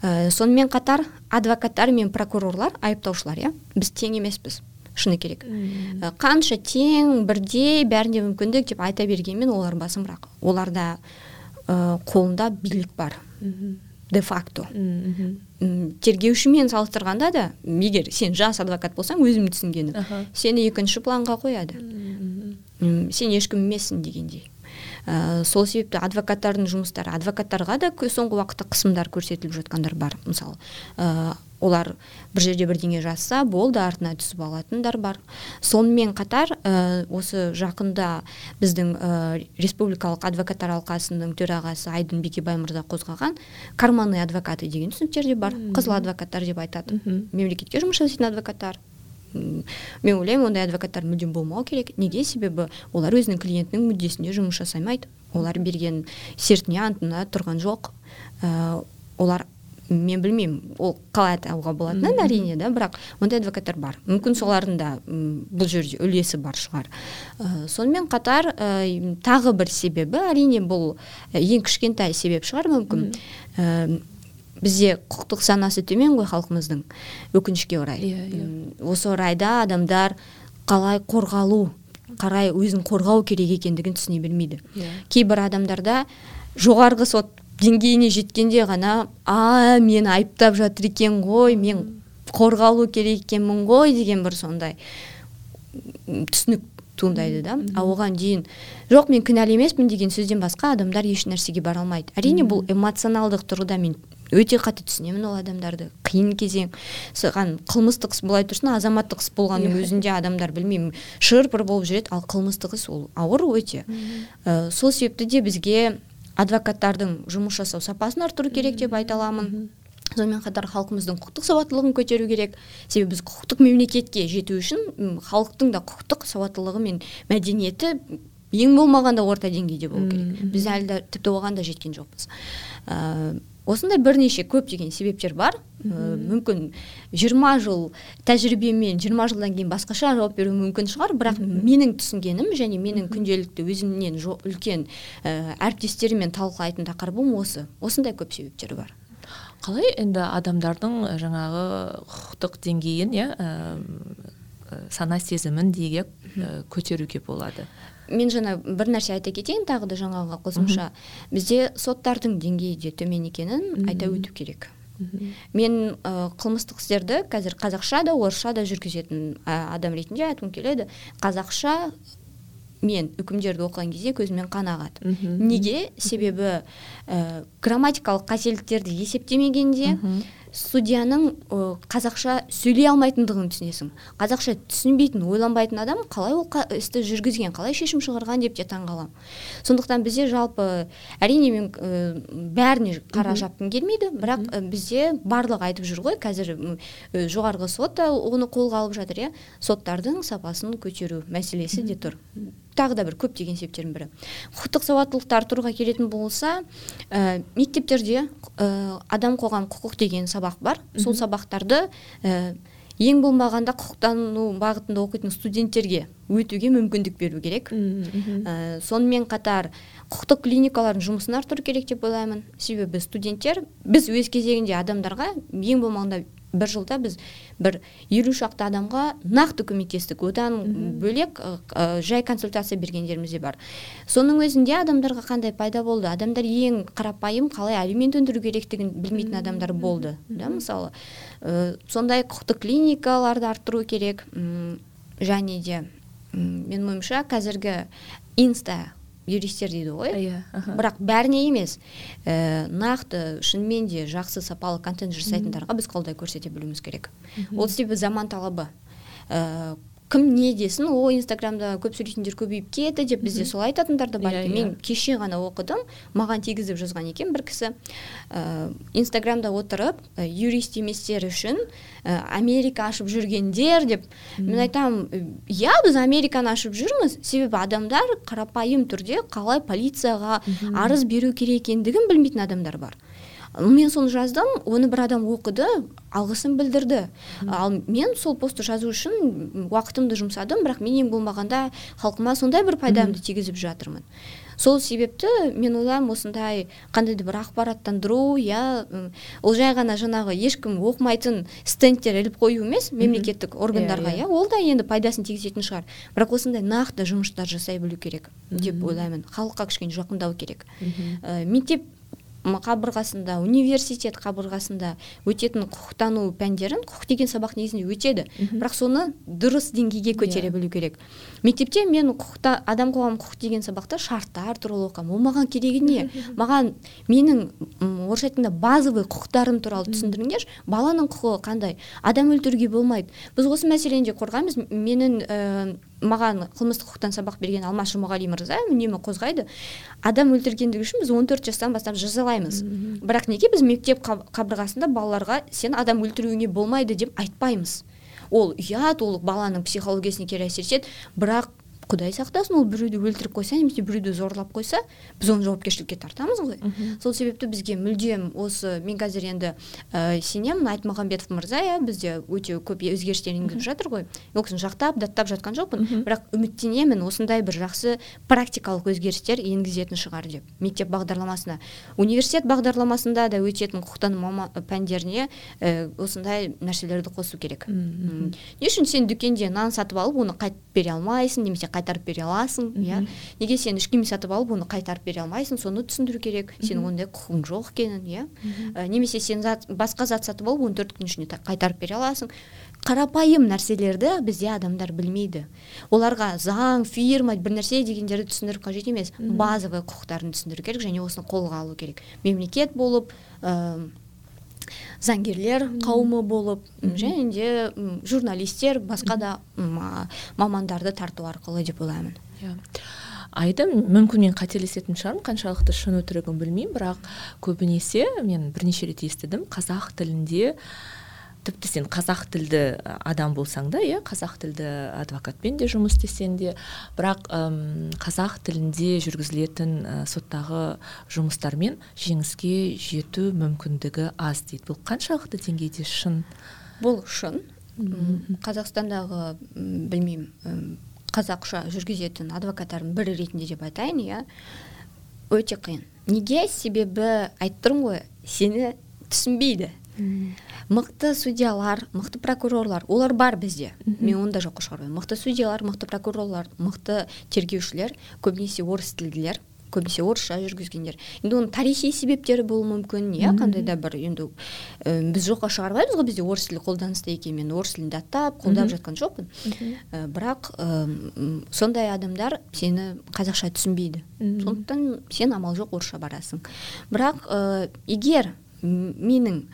Ә, сонымен қатар адвокаттар мен прокурорлар айыптаушылар иә біз тең емеспіз. Шыны керек. Ә, қанша тең бірдей бәрінде мүмкіндік деп айта бергенмен олар басымырақ. Оларда ә, қолында билік бар. Де факто тергеушімен салыстырғанда да егер сен жас адвокат болсаң өзім түсінгенім. Сені екінші планға қояды. Сен ешкім емессің дегендей. Ә, сол себепті адвокаттардың жұмыстары адвокаттарға да соңғы уақытта қысымдар көрсетіліп жатқандар бар. Мысалы ә, олар бір жерде бірдеңе жазса болды артына түсіп алатындар бар. Сонымен қатар ә, осы жақында біздің ә, республикалық адвокаттар алқасының төрағасы айдын бекебай мырза қозғаған карманный адвокаты деген түсініктер де бар. Қызыл адвокаттар деп айтады. Мемлекетке жұмыс жасайтын адвокаттар. Мен ойлаймын ондай адвокаттар мүлдем болмау керек. Неге? Себебі олар өзінің клиентінің мүддесіне жұмыс жасамайды. Олар берген сертіне антына тұрған жоқ. Ә, олар мен білмеймін ол қалай атауға болатынын әрине да бірақ ондай адвокаттар бар мүмкін солардың да бұл жерде үлесі бар шығар ә, сонымен қатар ә, тағы бір себебі әрине бұл ең кішкентай себеп шығар мүмкін бізде құқықтық санасы төмен ғой халқымыздың өкінішке орай yeah, иә, yeah. Иә. осы орайда адамдар қалай қорғалу қарай өзін қорғау керек екендігін түсіне бермейді yeah. Иә. кейбір адамдарда жоғарғы сот деңгейіне жеткенде ғана а мені айыптап жатыр екен ғой мен қорғалу керек екенмін ғой деген бір сондай түсінік туындайды да. А оған дейін жоқ мен кінәлі емеспін деген сөзден басқа адамдар еш нәрсеге бара алмайды. Әрине бұл эмоционалдық тұрғыда мен өте қатты түсінемін ол адамдарды. Қиын кезең. Саған қылмыстық іс былай тұрсын азаматтық іс болғанның иә. өзінде адамдар білмеймін шыр пыр болып жүреді ал қылмыстық іс ол ауыр өте. Ә, сол себепті де бізге адвокаттардың жұмыс жасау сапасын арттыру керек деп айта аламын. Сонымен қатар халқымыздың құқықтық сауаттылығын көтеру керек. Себебі біз құқықтық мемлекетке жету үшін халықтың да құқықтық сауаттылығы мен мәдениеті ең болмағанда орта деңгейде болу керек. Біз әлі де тіпті оған да жеткен жоқпыз. Ә, осындай бірнеше көптеген себептер бар. Ә, мүмкін жиырма жыл тәжірибемен жиырма жылдан кейін басқаша жауап беру мүмкін шығар. Бірақ менің түсінгенім және менің күнделікті өзімнен үлкен ә, әріптестеріммен талқылайтын тақырыбым осы. Осындай көп себептер бар. Қалай енді адамдардың жаңағы құқықтық деңгейін иә сана сезімін дейік көтеруге болады? Мен жаңа бір нәрсе айта кетейін тағы да жаңағы қосымша. Бізде соттардың деңгейі де төмен екенін айта өту керек. Мен ә, қылмыстық істерді қазір қазақша да орысша да жүргізетін адам ретінде айтқым келеді. Қазақша мен үкімдерді оқыған кезде көзімнен қан ағады. Неге? Себебі ә, грамматикалық қателіктерді есептемегенде судьяның қазақша сөйлей алмайтындығын түсінесің. Қазақша түсінбейтін ойланбайтын адам қалай ол істі жүргізген қалай шешім шығарған деп те таңғаламын. Сондықтан бізде жалпы әрине мен ә, бәріне қара жапқым келмейді бірақ ә, бізде барлығы айтып жүр ғой. Қазір ә, жоғарғы сот та оны қолға алып жатыр иә. Соттардың сапасын көтеру мәселесі де тұр. Тағы да бір көптеген себептердің бірі. Құқықтық сауаттылықты арттыруға келетін болса ә, мектептерде ә, адам қоғам құқық деген сабақ бар. Сол сабақтарды ә, ең болмағанда құқықтану бағытында оқитын студенттерге өтуге мүмкіндік беру керек. Ә, сонымен қатар құқықтық клиникалардың жұмысын арттыру керек деп ойлаймын. Себебі студенттер біз өз кезегінде адамдарға ең болмағанда бір жылда біз бір елу шақты адамға нақты көмектестік одан бөлек ә, жай консультация бергендеріміз де бар. Соның өзінде адамдарға қандай пайда болды? Адамдар ең қарапайым қалай алимент өндіру керектігін білмейтін адамдар болды да мысалы. Ә, сондай құқықтық клиникаларды арттыру керек және де менің ойымша қазіргі инста юристтер дейді ғой. Иә бірақ бәріне емес ә, нақты шынымен де жақсы сапалы контент жасайтындарға біз қолдау көрсете білуіміз керек. Ол себебі заман талабы. Ә, кім не десін о инстаграмда көп сөйлейтіндер көбейіп кетті деп бізде солай айтатындар да бар. Иә, екен иә. мен кеше ғана оқыдым маған тигізіп жазған екен бір кісі ә, инстаграмда отырып ә, юрист еместер үшін ә, америка ашып жүргендер деп. Мен айтамын иә біз американы ашып жүрміз себебі адамдар қарапайым түрде қалай полицияға арыз беру керек екендігін білмейтін адамдар бар мен соны жаздым оны бір адам оқыды алғысын білдірді. Ал мен сол постты жазу үшін уақытымды жұмсадым бірақ мен ең болмағанда халқыма сондай бір пайдамды тигізіп жатырмын. Сол себепті мен ойлаймын осындай қандай да бір ақпараттандыру иә ол жай ғана жаңағы ешкім оқымайтын стендтер іліп қою емес мемлекеттік органдарға иә, иә. ол да енді пайдасын тигізетін шығар. Бірақ осындай нақты жұмыстар жасай білу керек деп ойлаймын. Халыққа кішкене жақындау керек. Ә, мектеп қабырғасында университет қабырғасында өтетін құқықтану пәндерін құқық деген сабақ негізінде өтеді. Бірақ соны дұрыс деңгейге көтере иә. білу керек. Мектепте мен құқықта адам қоғам құқық деген сабақта шарттар туралы оқығанмын ол маған керегі не? Маған менің орысша айтқанда базовый құқықтарым туралы түсіндіріңдерші. Баланың құқығы қандай? Адам өлтіруге болмайды. Біз осы мәселені де қорғаймыз. Менің ә, маған қылмыстық құқықтан сабақ берген алмас жұмағали мырза үнемі қозғайды. Адам өлтіргендігі үшін біз 14 жастан бастап жазалаймыз. Бірақ неге біз мектеп қабырғасында балаларға сен адам өлтіруіңе болмайды деп айтпаймыз? Ол ұят ол баланың психологиясына кері әсер етеді. Бірақ құдай сақтасын ол біреуді өлтіріп қойса немесе біреуді зорлап қойса біз оны жауапкершілікке тартамыз ғой. Сол себепті бізге мүлдем осы мен қазір енді ә, сенемін айтмағамбетов мырза иә бізде өте көп өзгерістер енгізіп жатыр ғой. Ол кісіні жақтап даттап жатқан жоқпын. Бірақ үміттенемін осындай бір жақсы практикалық өзгерістер енгізетін шығар деп. Мектеп бағдарламасына. Университет бағдарламасында да өтетін құқықтану пәндеріне ә, осындай нәрселерді қосу керек. Не үшін сен дүкенде нан сатып алып оны қайтып бере алмайсың немесе қайтарып бере аласың иә. Неге сен киім сатып алып оны қайтарып бере алмайсың соны түсіндіру керек. Сенің ондай құқығың жоқ екенін иә. Ә, немесе сен зат, басқа зат сатып алып он төрт күн ішінде қайтарып бере аласың. Қарапайым нәрселерді бізде адамдар білмейді. Оларға заң фирма бір нәрсе дегендерді түсіндіру қажет емес. Базовый құқықтарын түсіндіру керек және осыны қолға алу керек. Мемлекет болып ә, заңгерлер қауымы болып және де журналистер басқа да мамандарды тарту арқылы деп ойлаймын. Иә. Айда мүмкін мен қателесетін шығармын қаншалықты шын өтірігін білмеймін бірақ көбінесе мен бірнеше рет естідім қазақ тілінде тіпті сен қазақ тілді адам болсаң да иә қазақ тілді адвокатпен де жұмыс істесең де бірақ әм, қазақ тілінде жүргізілетін ә, соттағы жұмыстармен жеңіске жету мүмкіндігі аз дейді. Бұл қаншалықты деңгейде шын? Бұл шын. Қазақстандағы білмеймін қазақша жүргізетін адвокаттардың бірі ретінде деп айтайын иә. Өте қиын. Неге себебі айтып тұрмын ғой сені түсінбейді. Мықты судьялар мықты прокурорлар олар бар бізде. Мен оны да жоққа шығармаймын мықты судьялар мықты прокурорлар мықты тергеушілер көбінесе орыс тілділер көбінесе орысша жүргізгендер. Енді оның тарихи себептері болуы мүмкін иә? Қандай да бір енді ә, біз жоққа шығармаймыз ғой бізде орыс тілі қолданыста екенін мен орыс тілін аттап қолдап жатқан жоқпын. Ә, бірақ ә, сондай адамдар сені қазақша түсінбейді. Сондықтан сен амал жоқ орысша барасың. Бірақ ә, егер менің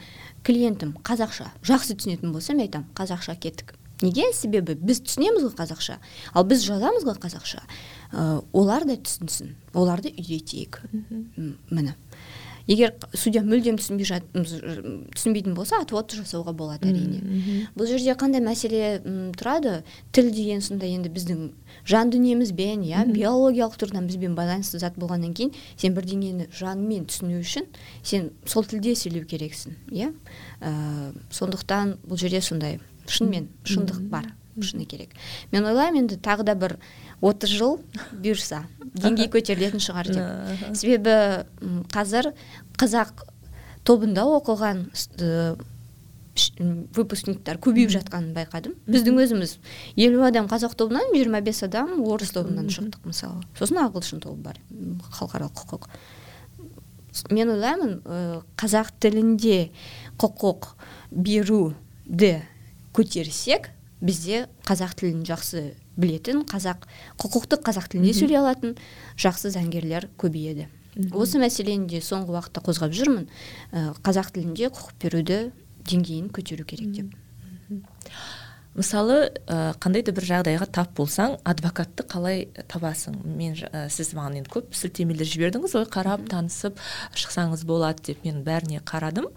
клиентім қазақша жақсы түсінетін болса мен айтамын қазақша кеттік. Неге? Себебі біз түсінеміз ғой қазақша. Ал біз жазамыз ғой қазақша. Ә, олар да түсінсін оларды үйретейік. Міне. Егер судья мүлдем түсінбей жат, түсінбейтін болса отвод жасауға болады әрине. бұл жерде қандай мәселе м, тұрады? Тіл деген сондай енді біздің жан дүниемізбен иә биологиялық тұрғыдан бізбен байланысты зат болғаннан кейін сен бірдеңені жанымен түсіну үшін сен сол тілде сөйлеу керексің иә? Ә, сондықтан бұл жерде сондай шынымен шындық бар. Шыны керек. Мен ойлаймын енді тағы да бір отыз жыл бұйырса деңгей көтерілетін шығар деп. Себебі қазір қазақ тобында оқыған выпускниктер көбейіп жатқанын байқадым. Біздің өзіміз елу адам қазақ тобынан жиырма бес адам орыс тобынан шықтық мысалы. Сосын ағылшын тобы бар халықаралық құқық. Мен ойлаймын қазақ тілінде құқық беруді көтерсек бізде қазақ тілін жақсы білетін қазақ құқықтық қазақ тілінде сөйлей алатын жақсы заңгерлер көбейеді. Осы мәселені де соңғы уақытта қозғап жүрмін. Ә, қазақ тілінде құқық беруді деңгейін көтеру керек деп. Мысалы ә, қандай да бір жағдайға тап болсаң адвокатты қалай табасың? Мен ә, сіз маған енді көп сілтемелер жібердіңіз ғой қарап танысып шықсаңыз болады деп мен бәріне қарадым.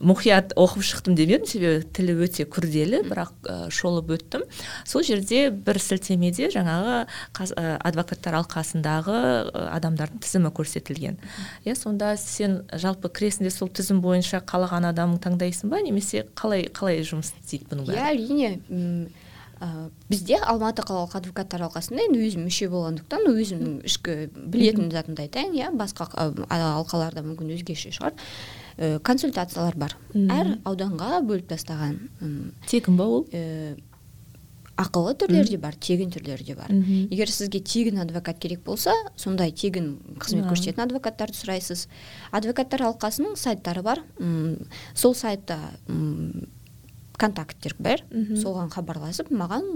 Мұқият оқып шықтым демедім себебі тілі өте күрделі бірақ ә, шолып өттім. Сол жерде бір сілтемеде жаңағы қаз, ә, адвокаттар алқасындағы адамдардың тізімі көрсетілген. Иә сонда сен жалпы кіресің де сол тізім бойынша қалаған адамыңды таңдайсың ба? Немесе қалай қалай жұмыс істейді бұның бәрі? Иә әрине. Ә, бізде алматы қалалық адвокаттар алқасында енді өзім мүше болғандықтан өзімнің ішкі білетін затымды айтайын иә. Басқа алқаларда мүмкін өзгеше шығар. Ә, консультациялар бар. Әр ауданға бөліп тастаған тегін ба ол? ә, ақылы түрлері де бар тегін түрлері де бар. Егер сізге тегін адвокат керек болса сондай тегін қызмет көрсететін адвокаттарды сұрайсыз. Адвокаттар алқасының сайттары бар. Сол сайтта контакттер бар соған хабарласып маған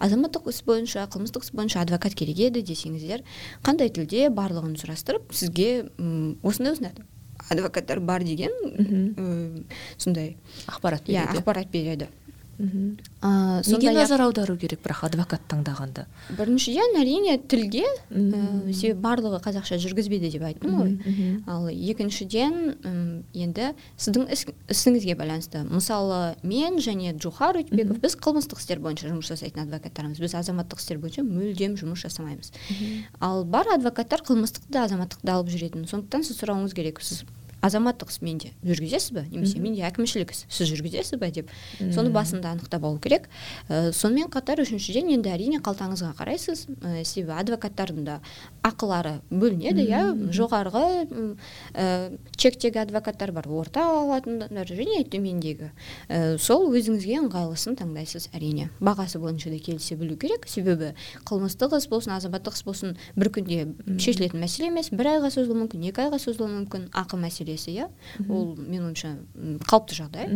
азаматтық іс бойынша қылмыстық іс бойынша адвокат керек еді десеңіздер қандай тілде барлығын сұрастырып сізге осындай осындай адвокаттар бар деген сондай ақпарат иә, береді. иә ақпарат береді. Ә, неге назар аудару керек бірақ адвокат таңдағанда? Біріншіден әрине тілге ә, себебі барлығы қазақша жүргізбейді деп айттым ғой. Ал екіншіден енді сіздің ісіңізге байланысты. Мысалы мен және джухар өтбеков біз қылмыстық істер бойынша жұмыс жасайтын адвокаттармыз біз азаматтық істер бойынша мүлдем жұмыс жасамаймыз. Ал бар адвокаттар қылмыстықты да азаматтықты да алып жүретін. Сондықтан сіз сұрауыңыз керек сіз азаматтық іс менде. Жүргізесіз ба немесе менде әкімшілік іс сіз жүргізесіз ба деп. Соны басында анықтап алу керек. Ә, сонымен қатар үшіншіден енді әрине қалтаңызға қарайсыз. Ә, себебі адвокаттардың да ақылары бөлінеді иә. Жоғарғы ә, чектегі адвокаттар бар орта алатындар және төмендегі. Ә, сол өзіңізге ыңғайлысын таңдайсыз әрине. Бағасы бойынша да келісе білу керек. Себебі қылмыстық іс болсын азаматтық іс болсын бір күнде шешілетін мәселе емес. Бір айға созылуы мүмкін екі айға созылуы мүмкін. Ақы мәселе мәселесі иә? Ол менің ойымша қалыпты жағдай.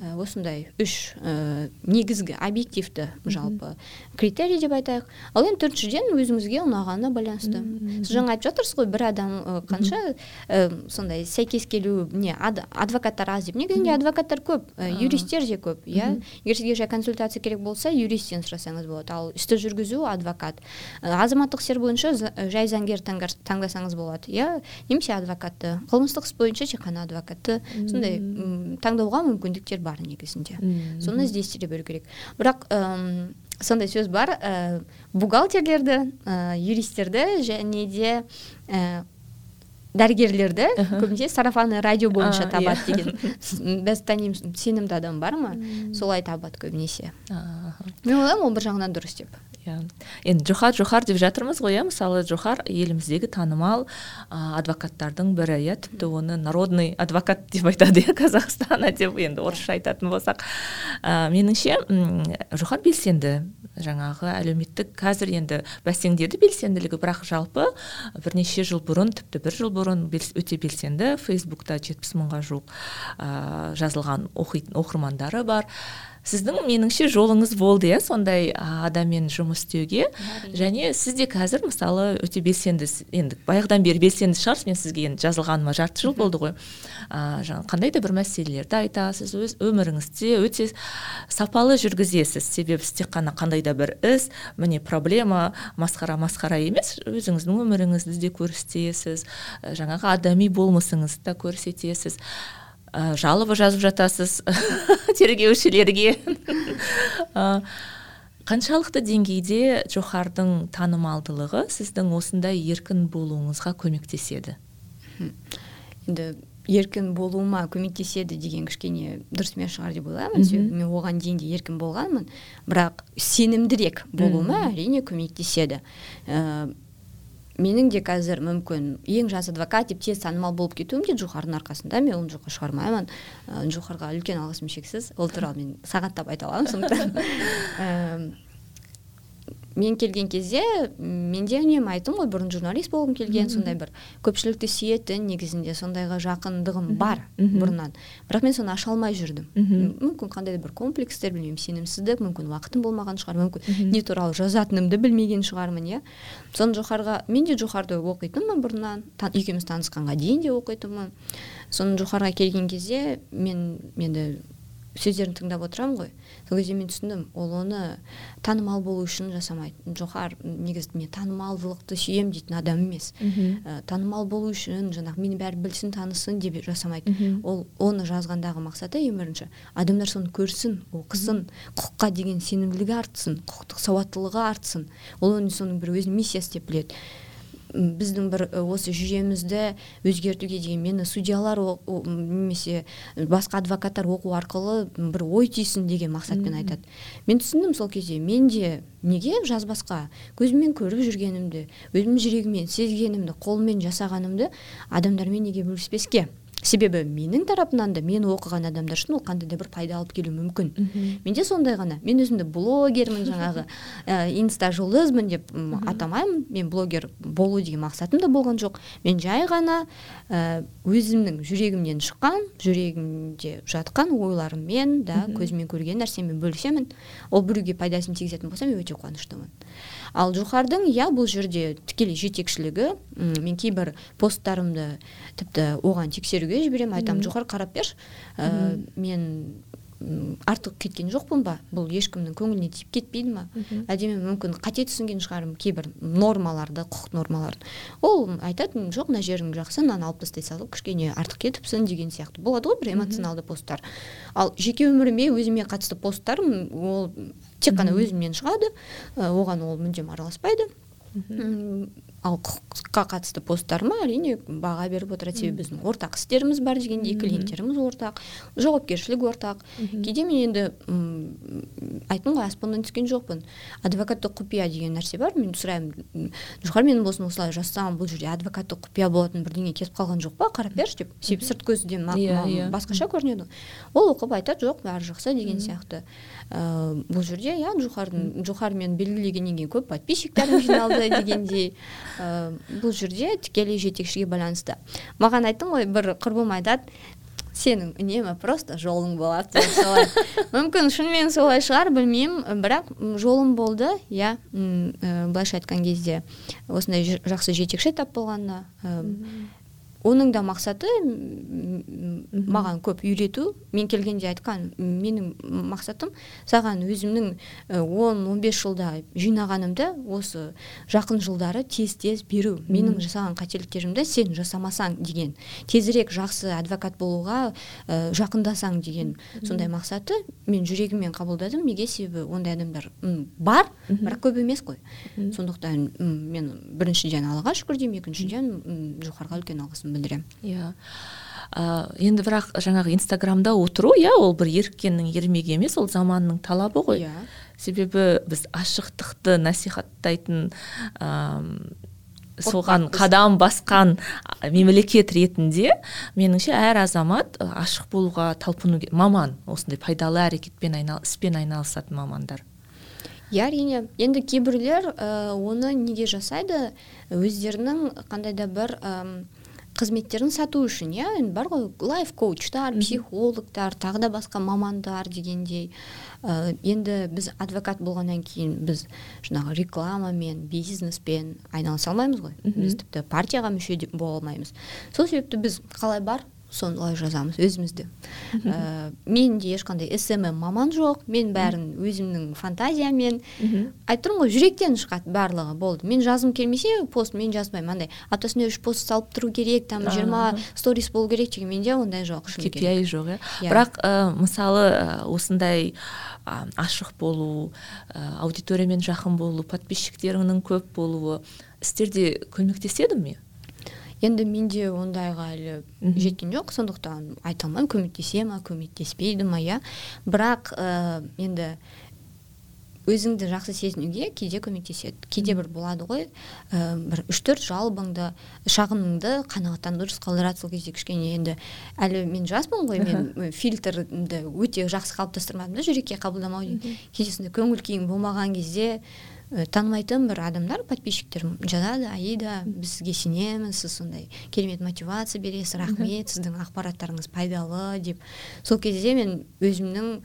Ә, осындай үш ә, негізгі объективті жалпы критерий деп айтайық. Ал енді төртіншіден өзіңізге ұнағанына байланысты. Сіз жаңа айтып жатырсыз ғой бір адам қанша ә, сондай сәйкес келу не адвокаттар аз деп. Негізінде адвокаттар көп ә, юристтер де көп иә? Егер сізге жай консультация керек болса юристтен сұрасаңыз болады. Ал істі жүргізу адвокат. Азаматтық істер бойынша жай заңгер таңдасаңыз болады иә? Немесе адвокатты. Қылмыстық іс бойынша тек қана адвокатты сондай таңдауға мүмкіндіктер бар негізінде. Соны іздестіре беру керек. Бірақ сондай сөз бар ә, бухгалтерлерді ә, юристтерді және де ә, дәрігерлерді көбінесе сарафанный радио бойынша табады иә. деген. Біз танимыз сенімді адам бар ма? Солай табады көбінесе. Мен ойлаймын ол бір жағынан дұрыс деп. Иә. Енді джохар джохар деп жатырмыз ғой иә? Мысалы джохар еліміздегі танымал ә, адвокаттардың бірі иә? Тіпті оны народный адвокат деп айтады иә? Қазақстана деп енді орысша айтатын болсақ. Ә, меніңше джохар белсенді. Жаңағы әлеуметтік қазір енді бәсеңдеді белсенділігі бірақ жалпы бірнеше жыл бұрын тіпті бір жыл бұрын өте белсенді. Фейсбукта жетпіс мыңға жуық ә, жазылған оқитын оқырмандары бар. Сіздің меніңше жолыңыз болды иә сондай адаммен жұмыс істеуге. Және сіз де қазір мысалы өте белсенді енді баяғыдан бері белсенді шығарсыз мен сізге енді жазылғаныма жарты жыл болды ғой. Ә, жаңағы қандай да бір мәселелерді айтасыз өз өміріңізде өте сапалы жүргізесіз. Себебі сіз тек қана қандай да бір іс міне проблема масқара масқара емес өзіңіздің өміріңізді де көрсетесіз. Жаңағы адами болмысыңызды да көрсетесіз. Ә, жалоба жазып жатасыз. Тергеушілерге қаншалықты деңгейде джохардың танымалдылығы сіздің осындай еркін болуыңызға көмектеседі? Енді еркін болуыма көмектеседі деген кішкене дұрыс емес шығар деп ойлаймын себебі мен оған дейін де еркін болғанмын. Бірақ сенімдірек болуыма әрине көмектеседі. Ә, менің де қазір мүмкін ең жас адвокат деп тез танымал болып кетуім де джухардың арқасында мен оны жоққа шығармаймын. Ә, джухарға үлкен алғысым шексіз. Ол туралы мен сағаттап айта аламын сондықтан. мен келген кезде мен де үнемі айттым ғой бұрын журналист болғым келген сондай бір көпшілікті сүйетін негізінде сондайға жақындығым бар бұрыннан. Бірақ мен соны аша алмай жүрдім. Мүмкін қандай да бір комплекстер білмеймін сенімсіздік мүмкін уақытым болмаған шығар мүмкін не туралы жазатынымды білмеген шығармын иә. Соны жоғарыға мен де жоғарыда оқитынмын бұрыннан екеуміз танысқанға дейін де оқитынмын. Соны жоғарыға келген кезде мен енді сөздерін тыңдап отырамын ғой. Сол кезде мен түсіндім ол оны танымал болу үшін жасамайды жохар негізі мен танымалдылықты сүйем дейтін адам емес. Ә, танымал болу үшін жаңағы мені бәрі білсін танысын деп жасамайды ол оны жазғандағы мақсаты ең бірінші адамдар соны көрсін оқысын құқыққа деген сенімділігі артсын құқықтық сауаттылығы артсын. Ол оны соның бір өзінің миссиясы деп біледі. Біздің бір осы жүйемізді өзгертуге деген мені судьялар немесе басқа адвокаттар оқу арқылы бір ой түйсін деген мақсатпен айтады. Мен түсіндім сол кезде мен де неге жазбасқа көзіммен көріп жүргенімді өзімнің жүрегіммен сезгенімді қолыммен жасағанымды адамдармен неге бөліспеске себебі менің тарапымнан да мені оқыған адамдар үшін ол қандай да бір пайда алып келуі мүмкін. Менде сондай ғана. Мен өзімді блогермін жаңағы ә, инста жұлдызбын деп атамаймын. Мен блогер болу деген мақсатым да болған жоқ. Мен жай ғана ә, өзімнің жүрегімнен шыққан жүрегімде жатқан ойларыммен да көзіммен көрген нәрсемен бөлісемін. Ол біреуге пайдасын тигізетін болса мен өте қуаныштымын. Ал жухардың иә бұл жерде тікелей жетекшілігі мен кейбір посттарымды тіпті оған тексеруге жіберемін айтамын жухар қарап берші ә, мен артық кеткен жоқпын ба? Бұл ешкімнің көңіліне тиіп кетпейді ма? Әдемі мүмкін қате түсінген шығармын кейбір нормаларды құқық нормаларын. Ол айтады жоқ мына жерің жақсы мынаны алып тастай салып кішкене артық кетіпсің деген сияқты. Болады ғой бір эмоционалды посттар. Ал жеке өміріме өзіме қатысты посттарым ол тек қана өзімнен шығады. Оған ол мүлдем араласпайды. Ал құқыққа қатысты посттарыма әрине баға беріп отырады себебі біздің ортақ істеріміз бар дегендей клиенттеріміз ортақ жауапкершілік ортақ. Кейде мен енді айттым ғой аспаннан түскен жоқпын. Адвокаттық құпия деген нәрсе бар. Мен сұраймын жоғар мен болсын осылай жазсам бұл жерде адвокаттық құпия болатын бірдеңе кетіп қалған жоқ па? Қарап берші деп себебі сырт көзден иә, иә. басқаша көрінеді. Ол оқып айтады жоқ бәрі жақсы деген сияқты. Ыыы бұл жерде иә джухар мені белгілегеннен кейін көп подписчиктерім жиналды дегендей. Ыыы бұл жерде тікелей жетекшіге байланысты. Маған айттың ғой бір құрбым айтады сенің үнемі просто жолың болады солай. Мүмкін шынымен солай шығар білмеймін бірақ жолым болды иә былайша айтқан кезде осындай жақсы жетекші тап болғанына оның да мақсаты маған көп үйрету. Мен келгенде айтқан менің мақсатым саған өзімнің он он бес жылда жинағанымды осы жақын жылдары тез тез беру. Менің жасаған қателіктерімді сен жасамасаң деген тезірек жақсы адвокат болуға ә, жақындасаң деген сондай мақсаты мен жүрегіммен қабылдадым. Неге себебі ондай адамдар бар бірақ көп емес қой. Сондықтан мен біріншіден аллаға шүкір деймін екіншіден жоғарыға үлкен алғысым білдіремін. Иә. Енді бірақ жаңағы инстаграмда отыру иә ол бір еріккеннің ермегі емес ол заманның талабы ғой. Иә. Себебі біз ашықтықты насихаттайтын соған қадам басқан мемлекет ретінде меніңше әр азамат ашық болуға талпыну маман осындай пайдалы әрекетпен айнал іспен айналысатын мамандар. Иә әрине. Енді кейбіреулер оны неге жасайды? Өздерінің қандай да бір қызметтерін сату үшін иә енді бар ғой лайф коучтар психологтар тағы да басқа мамандар дегендей. Ә, енді біз адвокат болғаннан кейін біз жаңағы рекламамен бизнеспен айналыса алмаймыз ғой. Біз тіпті партияға мүше бола алмаймыз. Сол себепті біз қалай бар? Солай жазамыз өзімізді ә, менде ешқандай смм маман жоқ. Мен бәрін өзімнің фантазиямен айтып тұрмын ғой жүректен шығады барлығы болды. Мен жазғым келмесе пост мен жазбаймын. Андай аптасына үш пост салып тұру керек там жиырма сторис болу керек деген менде ондай жоқ kpi жоқ иә? Yeah. бірақ ә, мысалы осындай ашық болу ә, аудиториямен жақын болу подписчиктеріңнің көп болуы істерде көмектеседі ме? Енді менде ондайға әлі жеткен жоқ сондықтан айта алмаймын көмектесе ма көмектеспейді ма иә. Бірақ ә, енді өзіңді жақсы сезінуге кейде көмектеседі. Кейде бір болады ғой ә, бір үш төрт жалобыңды шағымыңды қанағаттан дұрыс қалдырады сол кезде кішкене. Енді әлі мен жаспын ғой мен фильтрді өте жақсы қалыптастырмадым да жүрекке қабылдамау кейде сондай көңіл күйің болмаған кезде танымайтын бір адамдар подписчиктер жазады аида біз сізге сенеміз сіз сондай керемет мотивация бересіз рахмет сіздің ақпараттарыңыз пайдалы деп. Сол кезде мен өзімнің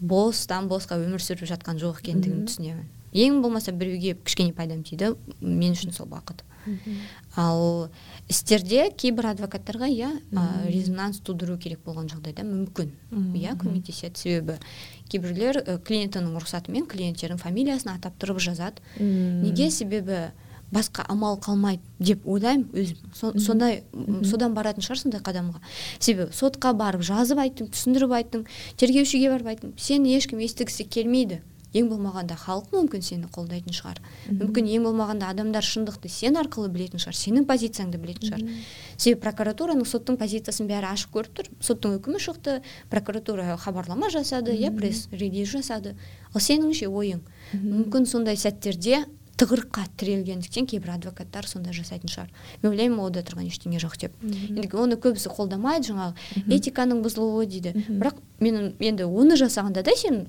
бостан босқа өмір сүріп жатқан жоқ екендігін түсінемін. Ең болмаса біреуге кішкене пайдам тиді мен үшін сол бақыт. Ал істерде кейбір адвокаттарға иә резонанс тудыру керек болған жағдайда мүмкін. Иә көмектеседі. Себебі кейбіреулер клиентінің рұқсатымен клиенттердің фамилиясын атап тұрып жазады. Неге себебі басқа амал қалмайды деп ойлаймын өзім. Сондай содан баратын шығар сондай қадамға. Себебі сотқа барып жазып айттың түсіндіріп айттың тергеушіге барып айттың сені ешкім естігісі келмейді. Ең болмағанда халық мүмкін сені қолдайтын шығар. Мүмкін ең болмағанда адамдар шындықты сен арқылы білетін шығар сенің позицияңды білетін шығар. Себебі прокуратураның соттың позициясын бәрі ашық көріп тұр. Соттың үкімі шықты прокуратура хабарлама жасады иә пресс релиз жасады. Ал сенің ше ойың? Мүмкін сондай сәттерде тығырыққа тірелгендіктен кейбір адвокаттар сондай жасайтын шығар. Мен ойлаймын ода тұрған ештеңе жоқ деп. Енді оны көбісі қолдамайды жаңағы. Этиканың бұзылуы дейді. Бірақ мен енді оны жасағанда да сен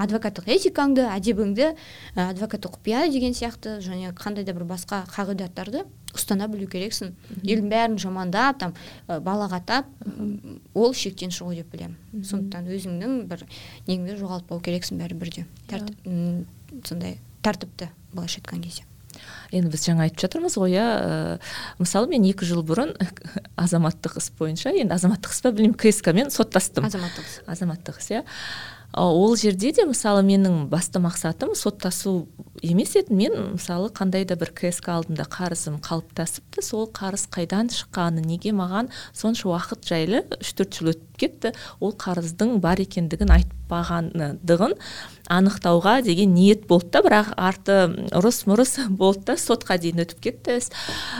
адвокаттық этикаңды әдебіңді адвокаттық құпия деген сияқты және қандай да бір басқа қағидаттарды ұстана білу керексің. Елдің бәрін жамандап там балағаттап ол шектен шығу деп білемін. Сондықтан өзіңнің бір неңді жоғалтпау керексің бәрібір де. Сондай тәртіпті былайша айтқан кезде. Енді біз жаңа айтып жатырмыз ғой иә ә, мысалы мен екі жыл бұрын азаматтық іс бойынша енді азаматтық іс па білмеймін кск мен соттастым. Азаматтық іс. Азаматтық іс иә. Ол жерде де мысалы менің басты мақсатым соттасу емес еді. Мен мысалы қандай да бір кск алдында қарызым қалыптасыпты сол қарыз қайдан шыққаны неге маған сонша уақыт жайлы үш төрт жыл өтіп кетті. Ол қарыздың бар екендігін айтпағандығын анықтауға деген ниет болды да бірақ арты ұрыс мұрыс болды да сотқа дейін өтіп кетті. Іс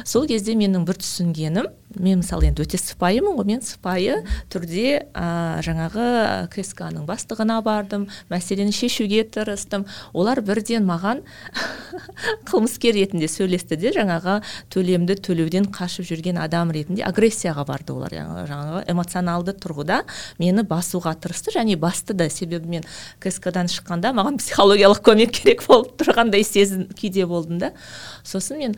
сол кезде менің бір түсінгенім мен мысалы енді өте сыпайымын ғой мен сыпайы түрде ә, жаңағы кск ның бастығына бардым мәселені шешуге тырыстым. Олар бірден маған қылмыскер ретінде сөйлесті де жаңағы төлемді төлеуден қашып жүрген адам ретінде агрессияға барды олар жаңағы эмоционалды тұрғыда. Мені басуға тырысты. Және басты да себебі мен кск дан шыққанда маған психологиялық көмек керек болып тұрғандай сезім күйде болдым да. Сосын мен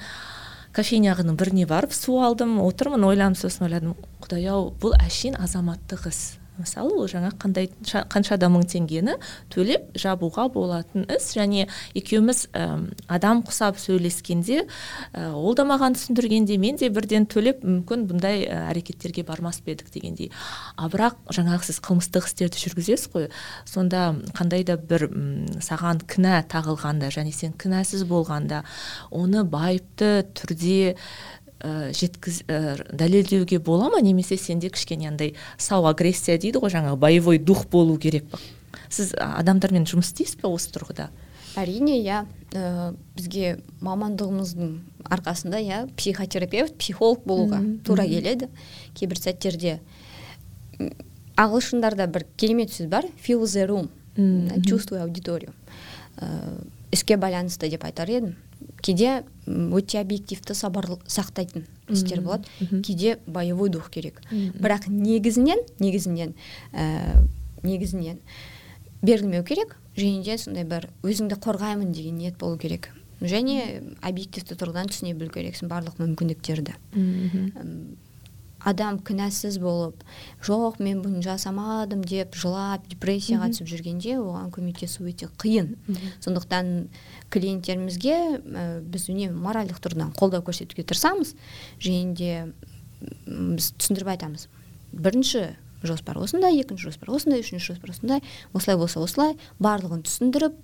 кофейняның біріне барып су алдым отырмын ойланып сосын ойладым құдай ау бұл әшейін азаматтық іс мысалы ол жаңа қандай қанша да мың теңгені төлеп жабуға болатын іс. Және екеуміз ә, адам құсап сөйлескенде ә, ол да маған түсіндіргенде мен де бірден төлеп мүмкін бұндай әрекеттерге бармас па едік дегендей. А бірақ жаңағы сіз қылмыстық істерді жүргізесіз ғой. Сонда қандай да бір саған кінә тағылғанда және сен кінәсіз болғанда оны байыпты түрде ә, жеткіз ә, дәлелдеуге бола ма? Немесе сенде кішкене андай сау агрессия дейді ғой жаңағы боевой дух болу керек па? Сіз адамдармен жұмыс істейсіз ба осы тұрғыда? Әрине иә. Ә, бізге мамандығымыздың арқасында иә психотерапевт психолог болуға тура келеді. Кейбір сәттерде ағылшындарда бір керемет сөз бар feel the room чувствуй аудиторию. Іске байланысты деп айтар едім. Кейде өте объективті сабыр сақтайтын істер болады. Кейде боевой дух керек. Бірақ негізінен негізінен ә, негізінен берілмеу керек және де сондай бір өзіңді қорғаймын деген ниет болу керек. Және объективті тұрғыдан түсіне білу керексің барлық мүмкіндіктерді. Адам кінәсіз болып жоқ мен бұны жасамадым деп жылап депрессияға түсіп жүргенде оған көмектесу өте қиын. Сондықтан клиенттерімізге ә, біз үнемі моральдық тұрғыдан қолдау көрсетуге тырысамыз. Және де біз түсіндіріп айтамыз. Бірінші жоспар осындай екінші жоспар осындай үшінші жоспар осындай осылай болса осылай барлығын түсіндіріп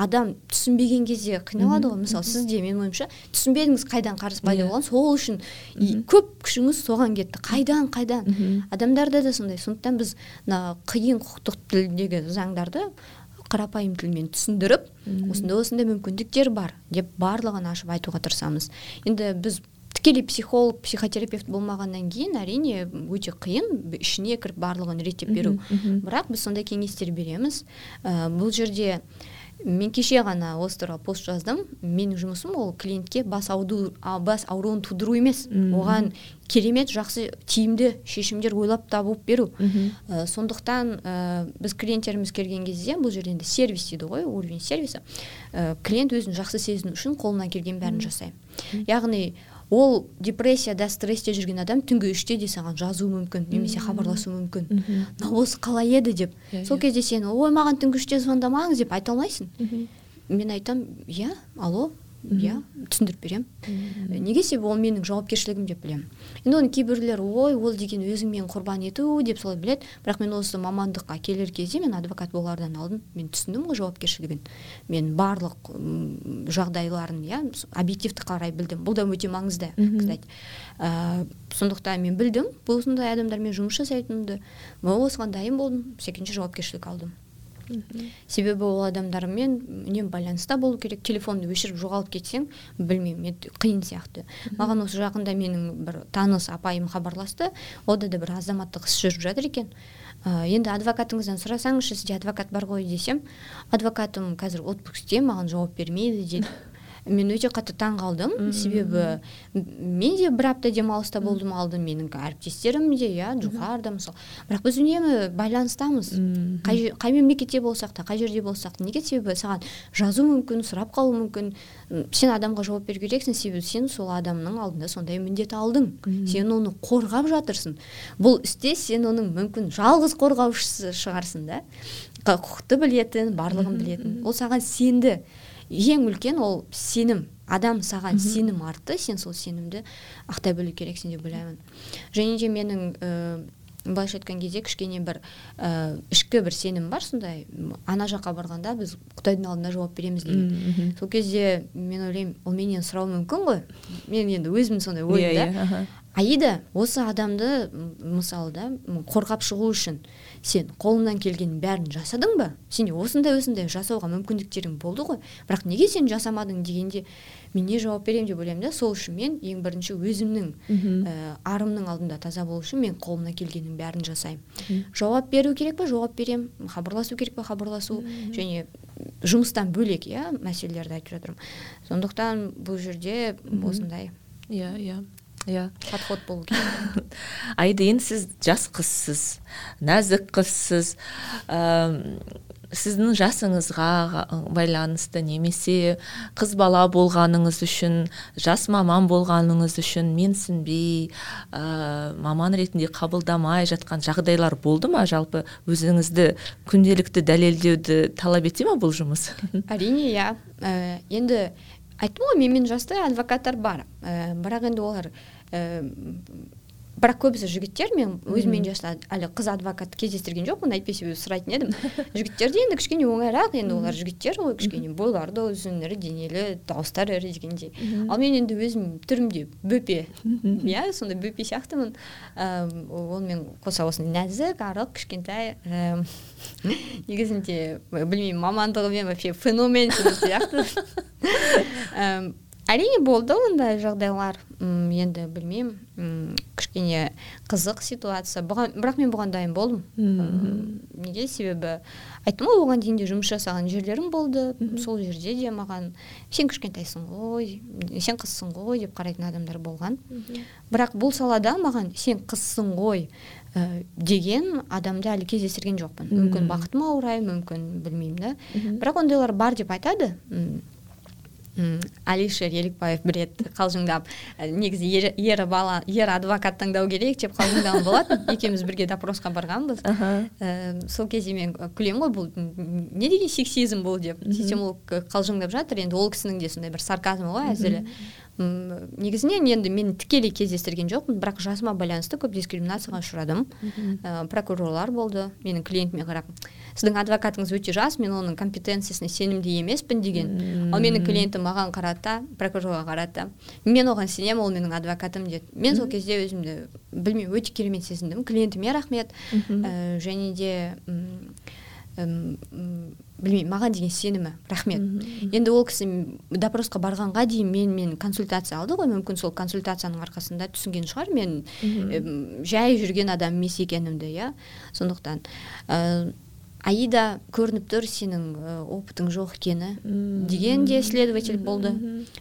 адам түсінбеген кезде қиналады ғой. Мысалы сізде менің ойымша түсінбедіңіз қайдан қарыз пайда болған сол үшін көп күшіңіз соған кетті. Қайдан қайдан? Адамдарда да сондай. Сондықтан біз мына қиын құқықтық тілдегі заңдарды қарапайым тілмен түсіндіріп осындай осындай мүмкіндіктер бар деп барлығын ашып айтуға тырысамыз. Енді біз тікелей психолог психотерапевт болмағаннан кейін әрине өте қиын ішіне кіріп барлығын реттеп беру. Бірақ біз сондай кеңестер береміз. Ә, бұл жерде мен кеше ғана осы туралы пост жаздым. Менің жұмысым ол клиентке бас, ауду, бас ауруын тудыру емес. Оған керемет жақсы тиімді шешімдер ойлап табып беру. Ә, сондықтан ә, біз клиенттеріміз келген кезде бұл жерде енді сервис дейді ғой уровень сервиса. Ә, клиент өзін жақсы сезіну үшін қолынан келген бәрін жасаймын. Яғни ол депрессияда стрессте жүрген адам түнгі үште де саған жазуы мүмкін немесе хабарласуы мүмкін. Мынау осы қалай еді деп. Иә, сол иә. кезде сен ой маған түнгі үште звондамаңыз деп айта алмайсың. Мен айтамын иә алло иә түсіндіріп беремін. Неге себебі ол менің жауапкершілігім деп білемін. Енді оны кейбіреулер ой ол деген өзіңмен құрбан ету деп солай біледі. Бірақ мен осы мамандыққа келер кезде мен адвокат болардан алдын мен түсіндім ғой жауапкершілігін. Мен барлық жағдайларын иә объективті қарай білдім. Бұл да өте маңызды кстати. Ә, сондықтан мен білдім. Осындай адамдармен жұмыс жасайтынымды. Осыған дайын болдым. Секінші жауапкершілік алдым. Себебі ол адамдармен үнемі байланыста болу керек телефонды өшіріп жоғалып кетсең білмеймін қиын сияқты. Маған осы жақында менің бір таныс апайым хабарласты ода да бір азаматтық іс жүріп жатыр екен. Ә, енді адвокатыңыздан сұрасаңызшы сізде адвокат бар ғой десем адвокатым қазір отпускте маған жауап бермейді дейді мен өте қатты таң қалдым. Себебі мен де бір апта демалыста болдым алдын менің әріптестерім де иә джухар мысалы. Бірақ біз үнемі байланыстамыз. Қай, қай мемлекетте болсақ та қай жерде болсақ та. Неге? Себебі саған жазу мүмкін сұрап қалу мүмкін. Сен адамға жауап беру керексің. Себебі сен сол адамның алдында сондай міндет алдың. Сен оны қорғап жатырсың. Бұл істе сен оның мүмкін жалғыз қорғаушысы шығарсың да. Құқықты білетін барлығын білетін. Ол саған сенді. Ең үлкен ол сенім. Адам саған сенім артты сен сол сенімді ақтай білу керексің деп ойлаймын. Және де менің ә, былайша айтқан кезде кішкене бір ә, ішкі бір сенім бар сондай. Ана жаққа барғанда біз құдайдың алдында жауап береміз деген. Сол кезде мен ойлаймын ол менен сұрауы мүмкін ғой. Мен енді өзім сондай ойым да yeah, yeah, аида осы адамды мысалы да қорғап шығу үшін сен қолыңнан келгеннің бәрін жасадың ба? Сенде осындай осындай жасауға мүмкіндіктерің болды ғой. Бірақ неге сен жасамадың дегенде мен не жауап беремін деп ойлаймын да. Сол үшін мен ең бірінші өзімнің ә, арымның алдында таза болу үшін мен қолымнан келгеннің бәрін жасаймын. Жауап беру керек па? Жауап беремін. Хабарласу керек па? Хабарласу. Және жұмыстан бөлек иә мәселелерді айтып жатырмын. Сондықтан бұл жерде осындай. Иә иә. Иә подход болу керек. Аида енді сіз жас қызсыз нәзік қызсыз ә, сіздің жасыңызға байланысты немесе қыз бала болғаныңыз үшін жас маман болғаныңыз үшін менсінбей ә, маман ретінде қабылдамай жатқан жағдайлар болды ма? Жалпы өзіңізді күнделікті дәлелдеуді талап ете ма бұл жұмыс? Әрине иә. Ә, енді айттым ғой менімен жастай адвокаттар бар. Ә, бірақ енді олар ә, бірақ көбісі жігіттер мен өзіммен жаста әлі қыз адвокат кездестірген жоқпын әйтпесе сұрайтын едім. Жігіттер де енді кішкене оңайырақ енді олар жігіттер ғой кішкене бойлары да ұзын ірі денелі дауыстары ірі дегендей. Ал мен енді өзім түрімде бөпе. Иә сондай бөпе сияқтымын. Ыыы онымен қоса осындай нәзік арық кішкентай негізінде білмеймін мамандығымен вообще феномен сияқты әрине болды ондай жағдайлар. М енді білмеймін. Кішкене қызық ситуация. Бұған бірақ мен бұған дайын болдым. Неге себебі? Айттым ғой оған дейін де жұмыс жасаған жерлерім болды. Сол жерде де маған сен кішкентайсың ғой сен қызсың ғой деп қарайтын адамдар болған. Бірақ бұл салада маған сен қызсың ғой ә, деген адамды әлі кездестірген жоқпын. Мүмкін бақытыма орай мүмкін білмеймін да. Бірақ ондайлар бар деп айтады. Алишер елікбаев бір рет қалжыңдап негізі ер, ер бала ер адвокат таңдау керек деп қалжыңдаған болатын. Екеуміз бірге допросқа барғанбыз. Ә, сол кезде мен күлемін ғой бұл не деген сексизм бұл деп. Сөйтсем ол қалжыңдап жатыр. Енді ол кісінің де сондай бір сарказмы ғой әзілі. Негізінен енді мен тікелей кездестірген жоқпын бірақ жасыма байланысты көп дискриминацияға ұшырадым. Ә, прокурорлар болды менің клиентіме қарап сіздің адвокатыңыз өте жас мен оның компетенциясына сенімді емеспін деген. Ал менің клиентім маған қарады да прокурорға қарады да мен оған сенемін ол менің адвокатым деді. Мен сол кезде өзімді білмеймін өте керемет сезіндім. Клиентіме рахмет. Ә, және де білмеймін маған деген сенімі рахмет. Енді ол кісі допросқа барғанға дейін мен мен консультация алды ғой мүмкін сол консультацияның арқасында түсінген шығар мен жай жүрген адам емес екенімді иә. Сондықтан ә, аида көрініп тұр сенің ә, опытың жоқ екені деген де следователь болды.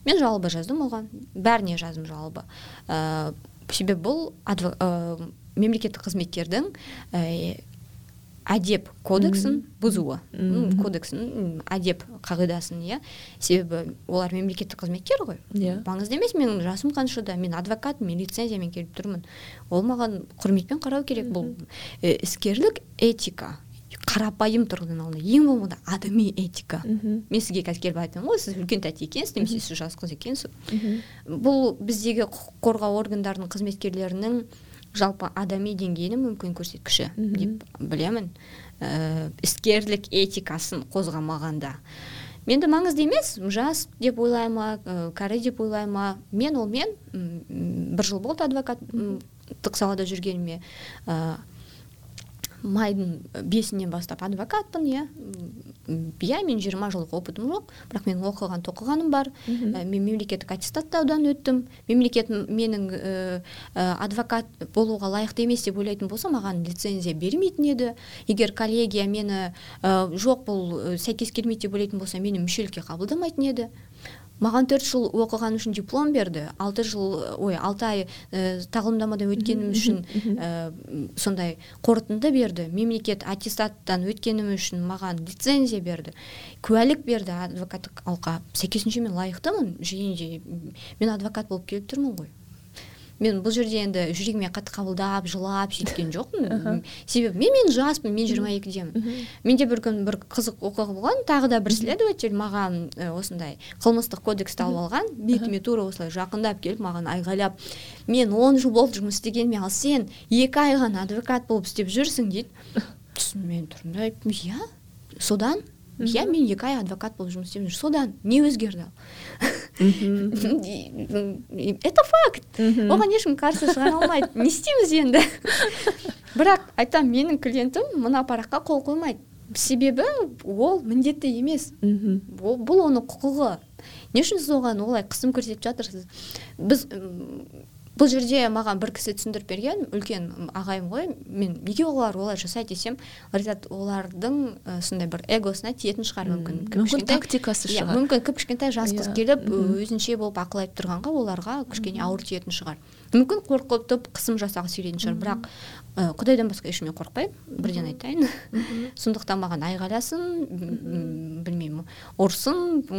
Мен жалоба жаздым оған бәріне жаздым жалоба ә, себебі бұл ә, мемлекеттік қызметкердің әдеп кодексін бұзуы. Кодексін әдеп қағидасын иә. Себебі олар мемлекеттік қызметкер ғой. Иә. Маңызды емес менің жасым қаншада мен адвокатпын мен лицензиямен келіп тұрмын. Ол маған құрметпен қарау керек бұл. Іскерлік этика қарапайым тұрғыдан алғанда ең болмағанда адами этика. Мен сізге қазір келіп айтамын ғой сіз үлкен тәте екенсіз немесе сіз жас қыз екенсіз. Бұл біздегі құқық қорғау органдарының қызметкерлерінің жалпы адами деңгейінің мүмкін көрсеткіші деп білемін. Ә, іскерлік этикасын қозғамағанда. Менде маңызды емес жас деп ойлай ма ә, кәрі деп ойлай ма. Мен ол мен бір жыл болды адвокаттық салада жүргеніме. Ә, майдың бесінен бастап адвокатпын иә. Иә мен жиырма жылдық опытым жоқ бірақ менің оқыған тоқығаным бар. Ә, мен мемлекеттік аттестаттаудан өттім. Мемлекет менің ә, адвокат болуға лайықты емес деп ойлайтын болса маған лицензия бермейтін еді. Егер коллегия мені ә, жоқ бұл сәйкес келмейді деп ойлайтын болса мені мүшелікке қабылдамайтын еді. Маған төрт жыл оқығаным үшін диплом берді алты жыл ой алты ай ә, тағылымдамадан өткенім үшін ә, сондай қорытынды берді. Мемлекет аттестаттан өткенім үшін маған лицензия берді куәлік берді. Адвокаттық алқа сәйкесінше мен лайықтымын және мен адвокат болып келіп тұрмын ғой. Мен бұл жерде енді жүрегіме қатты қабылдап жылап сөйткен жоқпын. Себебі мен мен жаспын мен жиырма екідемін. Менде бір күн бір қызық оқиға болған. Тағы да бір следователь маған осындай қылмыстық кодексті алып алған. Бетіме тура осылай жақындап келіп маған айғайлап мен он жыл болды жұмыс істегеніме ал сен екі ай ғана адвокат болып істеп жүрсің дейді. Сосын мен тұрдым да иә содан? Иә мен екі ай адвокат болып жұмыс істеп жүрмін содан не өзгерді это факт. Оған ешкім қарсы шығара алмайды не істейміз енді бірақ айтамын менің клиентім мына параққа қол қоймайды себебі ол міндетті емес. Бұл оның құқығы. Не үшін сіз оған олай қысым көрсетіп жатырсыз? Біз бұл жерде маған бір кісі түсіндіріп берген үлкен ағайым ғой мен неге олар олай жасайды десем олар айтады олардың ә, сондай бір эгосына тиетін шығар мүмкін. Мүмкін тактикасы иә, шығар. мүмкін кіп кішкентай жас қыз иә. келіп өзінше болып ақыл айтып тұрғанға оларға кішкене ауыр тиетін шығар. Мүмкін қорқытып қысым жасағысы келетін шығар бірақ ә, құдайдан басқа ешкімнен қорықпаймын бірден айтайын. Сондықтан маған айғайласын білмеймін ұрсын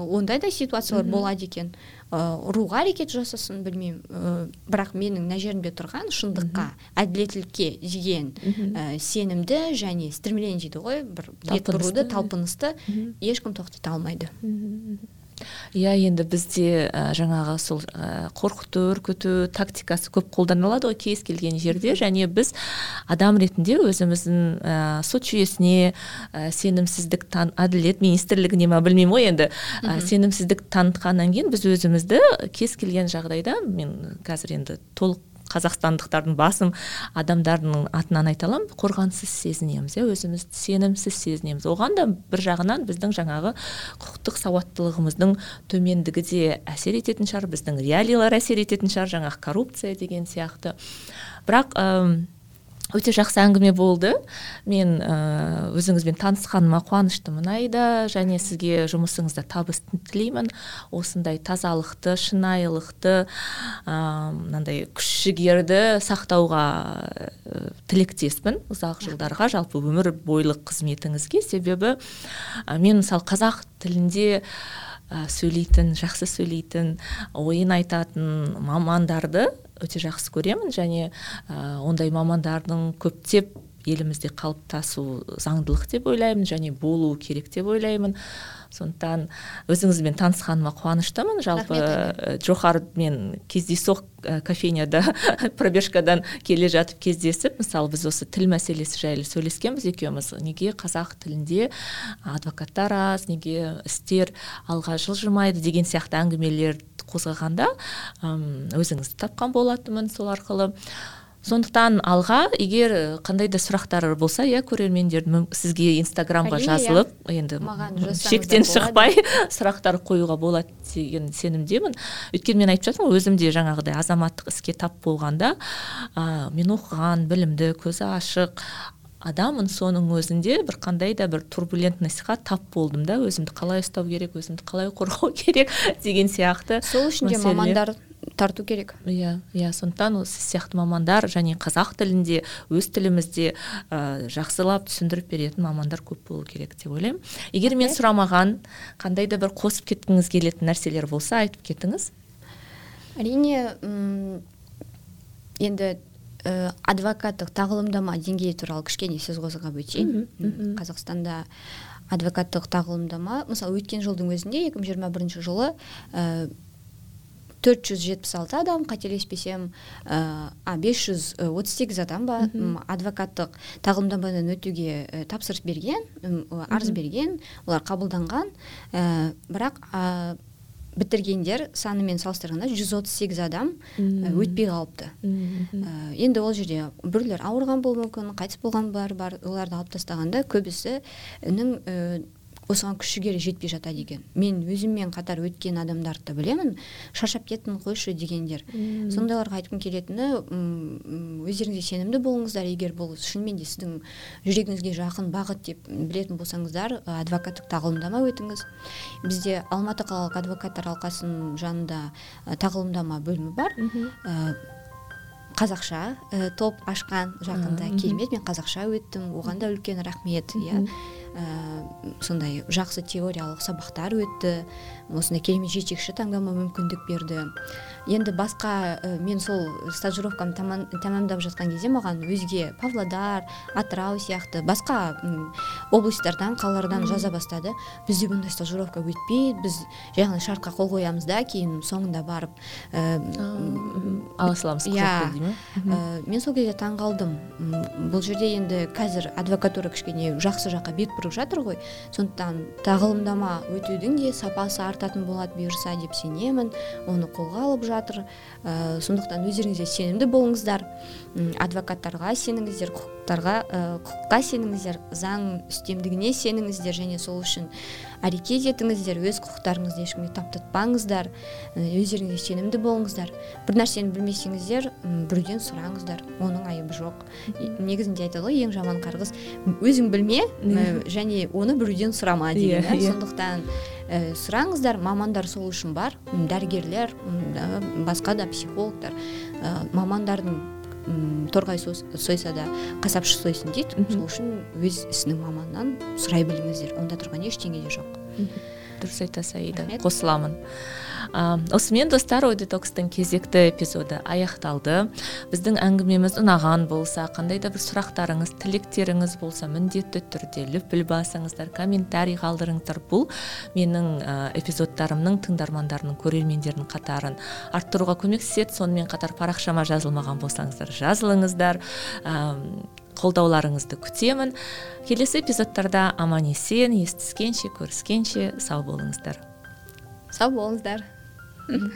ондай да ситуациялар болады екен. Ұруға әрекет жасасын білмеймін. Ә, бірақ менің мына жерімде тұрған шындыққа әділеттілікке деген ә, сенімді және стремление дейді ғой бір бет бұруды талпынысты ешкім тоқтата алмайды. Иә енді бізде ә, жаңағы сол ә, қорқыту үркіту тактикасы көп қолданылады ғой кез келген жерде. Және біз адам ретінде өзіміздің ә, сот жүйесіне ә, сенімсіздік тан әділет министрлігіне ма білмеймін ғой енді. Ә, сенімсіздік танытқаннан кейін біз өзімізді кез келген жағдайда мен қазір енді толық қазақстандықтардың басым адамдарының атынан айта аламын. Қорғансыз сезінеміз иә өзімізді сенімсіз сезінеміз. Оған да бір жағынан біздің жаңағы құқықтық сауаттылығымыздың төмендігі де әсер ететін шығар біздің реалиялар әсер ететін шығар жаңағы коррупция деген сияқты. Бірақ өте жақсы әңгіме болды. Мен ә, өзіңізбен танысқаныма қуаныштымын айда және сізге жұмысыңызда табыс тілеймін. Осындай тазалықты шынайылықты мынандай ә, күш жігерді сақтауға ә, тілектеспін ұзақ жылдарға. Жалпы өмір бойлық қызметіңізге себебі ә, мен мысалы қазақ тілінде ә, сөйлейтін жақсы сөйлейтін ойын айтатын мамандарды өте жақсы көремін. Және ә, ондай мамандардың көптеп елімізде қалыптасу заңдылық деп ойлаймын және болу керек деп ойлаймын. Сондықтан өзіңізбен танысқаныма қуаныштымын. Жалпы джохармен кездейсоқ кофейняда пробежкадан келе жатып кездесіп мысалы біз осы тіл мәселесі жайлы сөйлескенбіз екеуміз. Неге қазақ тілінде адвокаттар аз неге істер алға жылжымайды деген сияқты әңгімелерді қозғағанда өзіңізді тапқан болатынмын сол арқылы. Сондықтан алға егер қандай да сұрақтар болса иә көрермендердің сізге инстаграмға иә. жазылып енді шектен шықпай сұрақтар қоюға болады деген сенімдемін. Өйткені мен айтып жатырмын ғой өзім де жаңағыдай азаматтық іске тап болғанда ә, мен оқыған білімді көзі ашық адаммын. Соның өзінде бір қандай да бір турбулентностьқа тап болдым да өзімді қалай ұстау керек өзімді қалай қорғау керек деген сияқты сол үшін де мамандар тарту керек. Иә иә сондықтан осы сияқты мамандар және қазақ тілінде өз тілімізде ә, жақсылап түсіндіріп беретін мамандар көп болу керек деп ойлаймын. Егер мен сұрамаған қандай да бір қосып кеткіңіз келетін нәрселер болса айтып кетіңіз. Әрине енді ә, адвокаттық тағылымдама деңгейі туралы кішкене сөз қозғап өтейін. Қазақстанда адвокаттық тағылымдама мысалы өткен жылдың өзінде 2021 жылы ә, төрт жүз жетпіс алты адам қателеспесем а бес жүз отыз сегіз адам ба адвокаттық тағылымдамадан өтуге ә, тапсырыс берген арыз берген олар қабылданған. Ә, бірақ ә, бітіргендер санымен салыстырғанда жүз отыз сегіз адам өтпей қалыпты. Ә, енді ол жерде біреулер ауырған болуы мүмкін қайтыс болғандар бар оларды алып тастағанда көбісінің осыған күш жігері жетпей жатады екен мен өзіммен қатар өткен адамдарды білемін шаршап кеттім қойшы дегендер. Сондайларға айтқым келетіні өздеріңізге сенімді болыңыздар егер бұл шынымен де сіздің жүрегіңізге жақын бағыт деп білетін болсаңыздар адвокаттық тағылымдама өтіңіз. Бізде алматы қалалық адвокаттар алқасының жанында тағылымдама бөлімі бар. Қазақша ә, топ ашқан жақында керемет мен қазақша өттім. Оған да үлкен рахмет иә. Ә, сондай жақсы теориялық сабақтар өтті. Осындай керемет жетекші таңдауыма мүмкіндік берді. Енді басқа ә, мен сол стажировкамды тәмамдап жатқан кезде маған өзге павлодар атырау сияқты басқа облыстардан қалалардан жаза бастады. Бізде бұндай стажировка өтпейді біз жай ғана шартқа қол қоямыз да кейін соңында барып ала саламыз иә. мен сол кезде таң қалдым бұл жерде енді қазір адвокатура кішкене жақсы жаққа бет бұрып жатыр ғой. Сондықтан тағылымдама өтудің де сапасы артатын болады. Бұйырса деп сенемін. Оны қолға алып жатыр. Ә, сондықтан өздеріңізге сенімді болыңыздар. Адвокаттарға сеніңіздер құқықтарға ә, құқыққа сеніңіздер заң үстемдігіне сеніңіздер және сол үшін әрекет етіңіздер өз құқықтарыңызды ешкімге таптатпаңыздар. Өздеріңізге сенімді болыңыздар. Бір нәрсені білмесеңіздер біреуден сұраңыздар. Оның айыбы жоқ. Негізінде айтады ғой ең жаман қарғыс өзің білме және оны біреуден сұрама деген иә, иә. сондықтан ә, сұраңыздар мамандар сол үшін бар. Дәрігерлер басқа да психологтар. Ә, мамандардың торғай сойса да қасапшы сойсын дейді. Сол үшін өз ісінің маманынан сұрай біліңіздер. Онда тұрған ештеңе де жоқ. Дұрыс айтасыз аида. Қосыламын. Осымен достар ой детокстың кезекті эпизоды аяқталды. Біздің әңгімеміз ұнаған болса қандай да бір сұрақтарыңыз тілектеріңіз болса міндетті түрде лүпіл басыңыздар комментарий қалдырыңыздар. Бұл менің эпизодтарымның тыңдармандарының көрермендерінің қатарын арттыруға көмектеседі. Сонымен қатар парақшама жазылмаған болсаңыздар жазылыңыздар. Қолдауларыңызды күтемін. Келесі эпизодтарда аман есен естіскенше көріскенше сау болыңыздар. Сау болыңыздар. 嗯。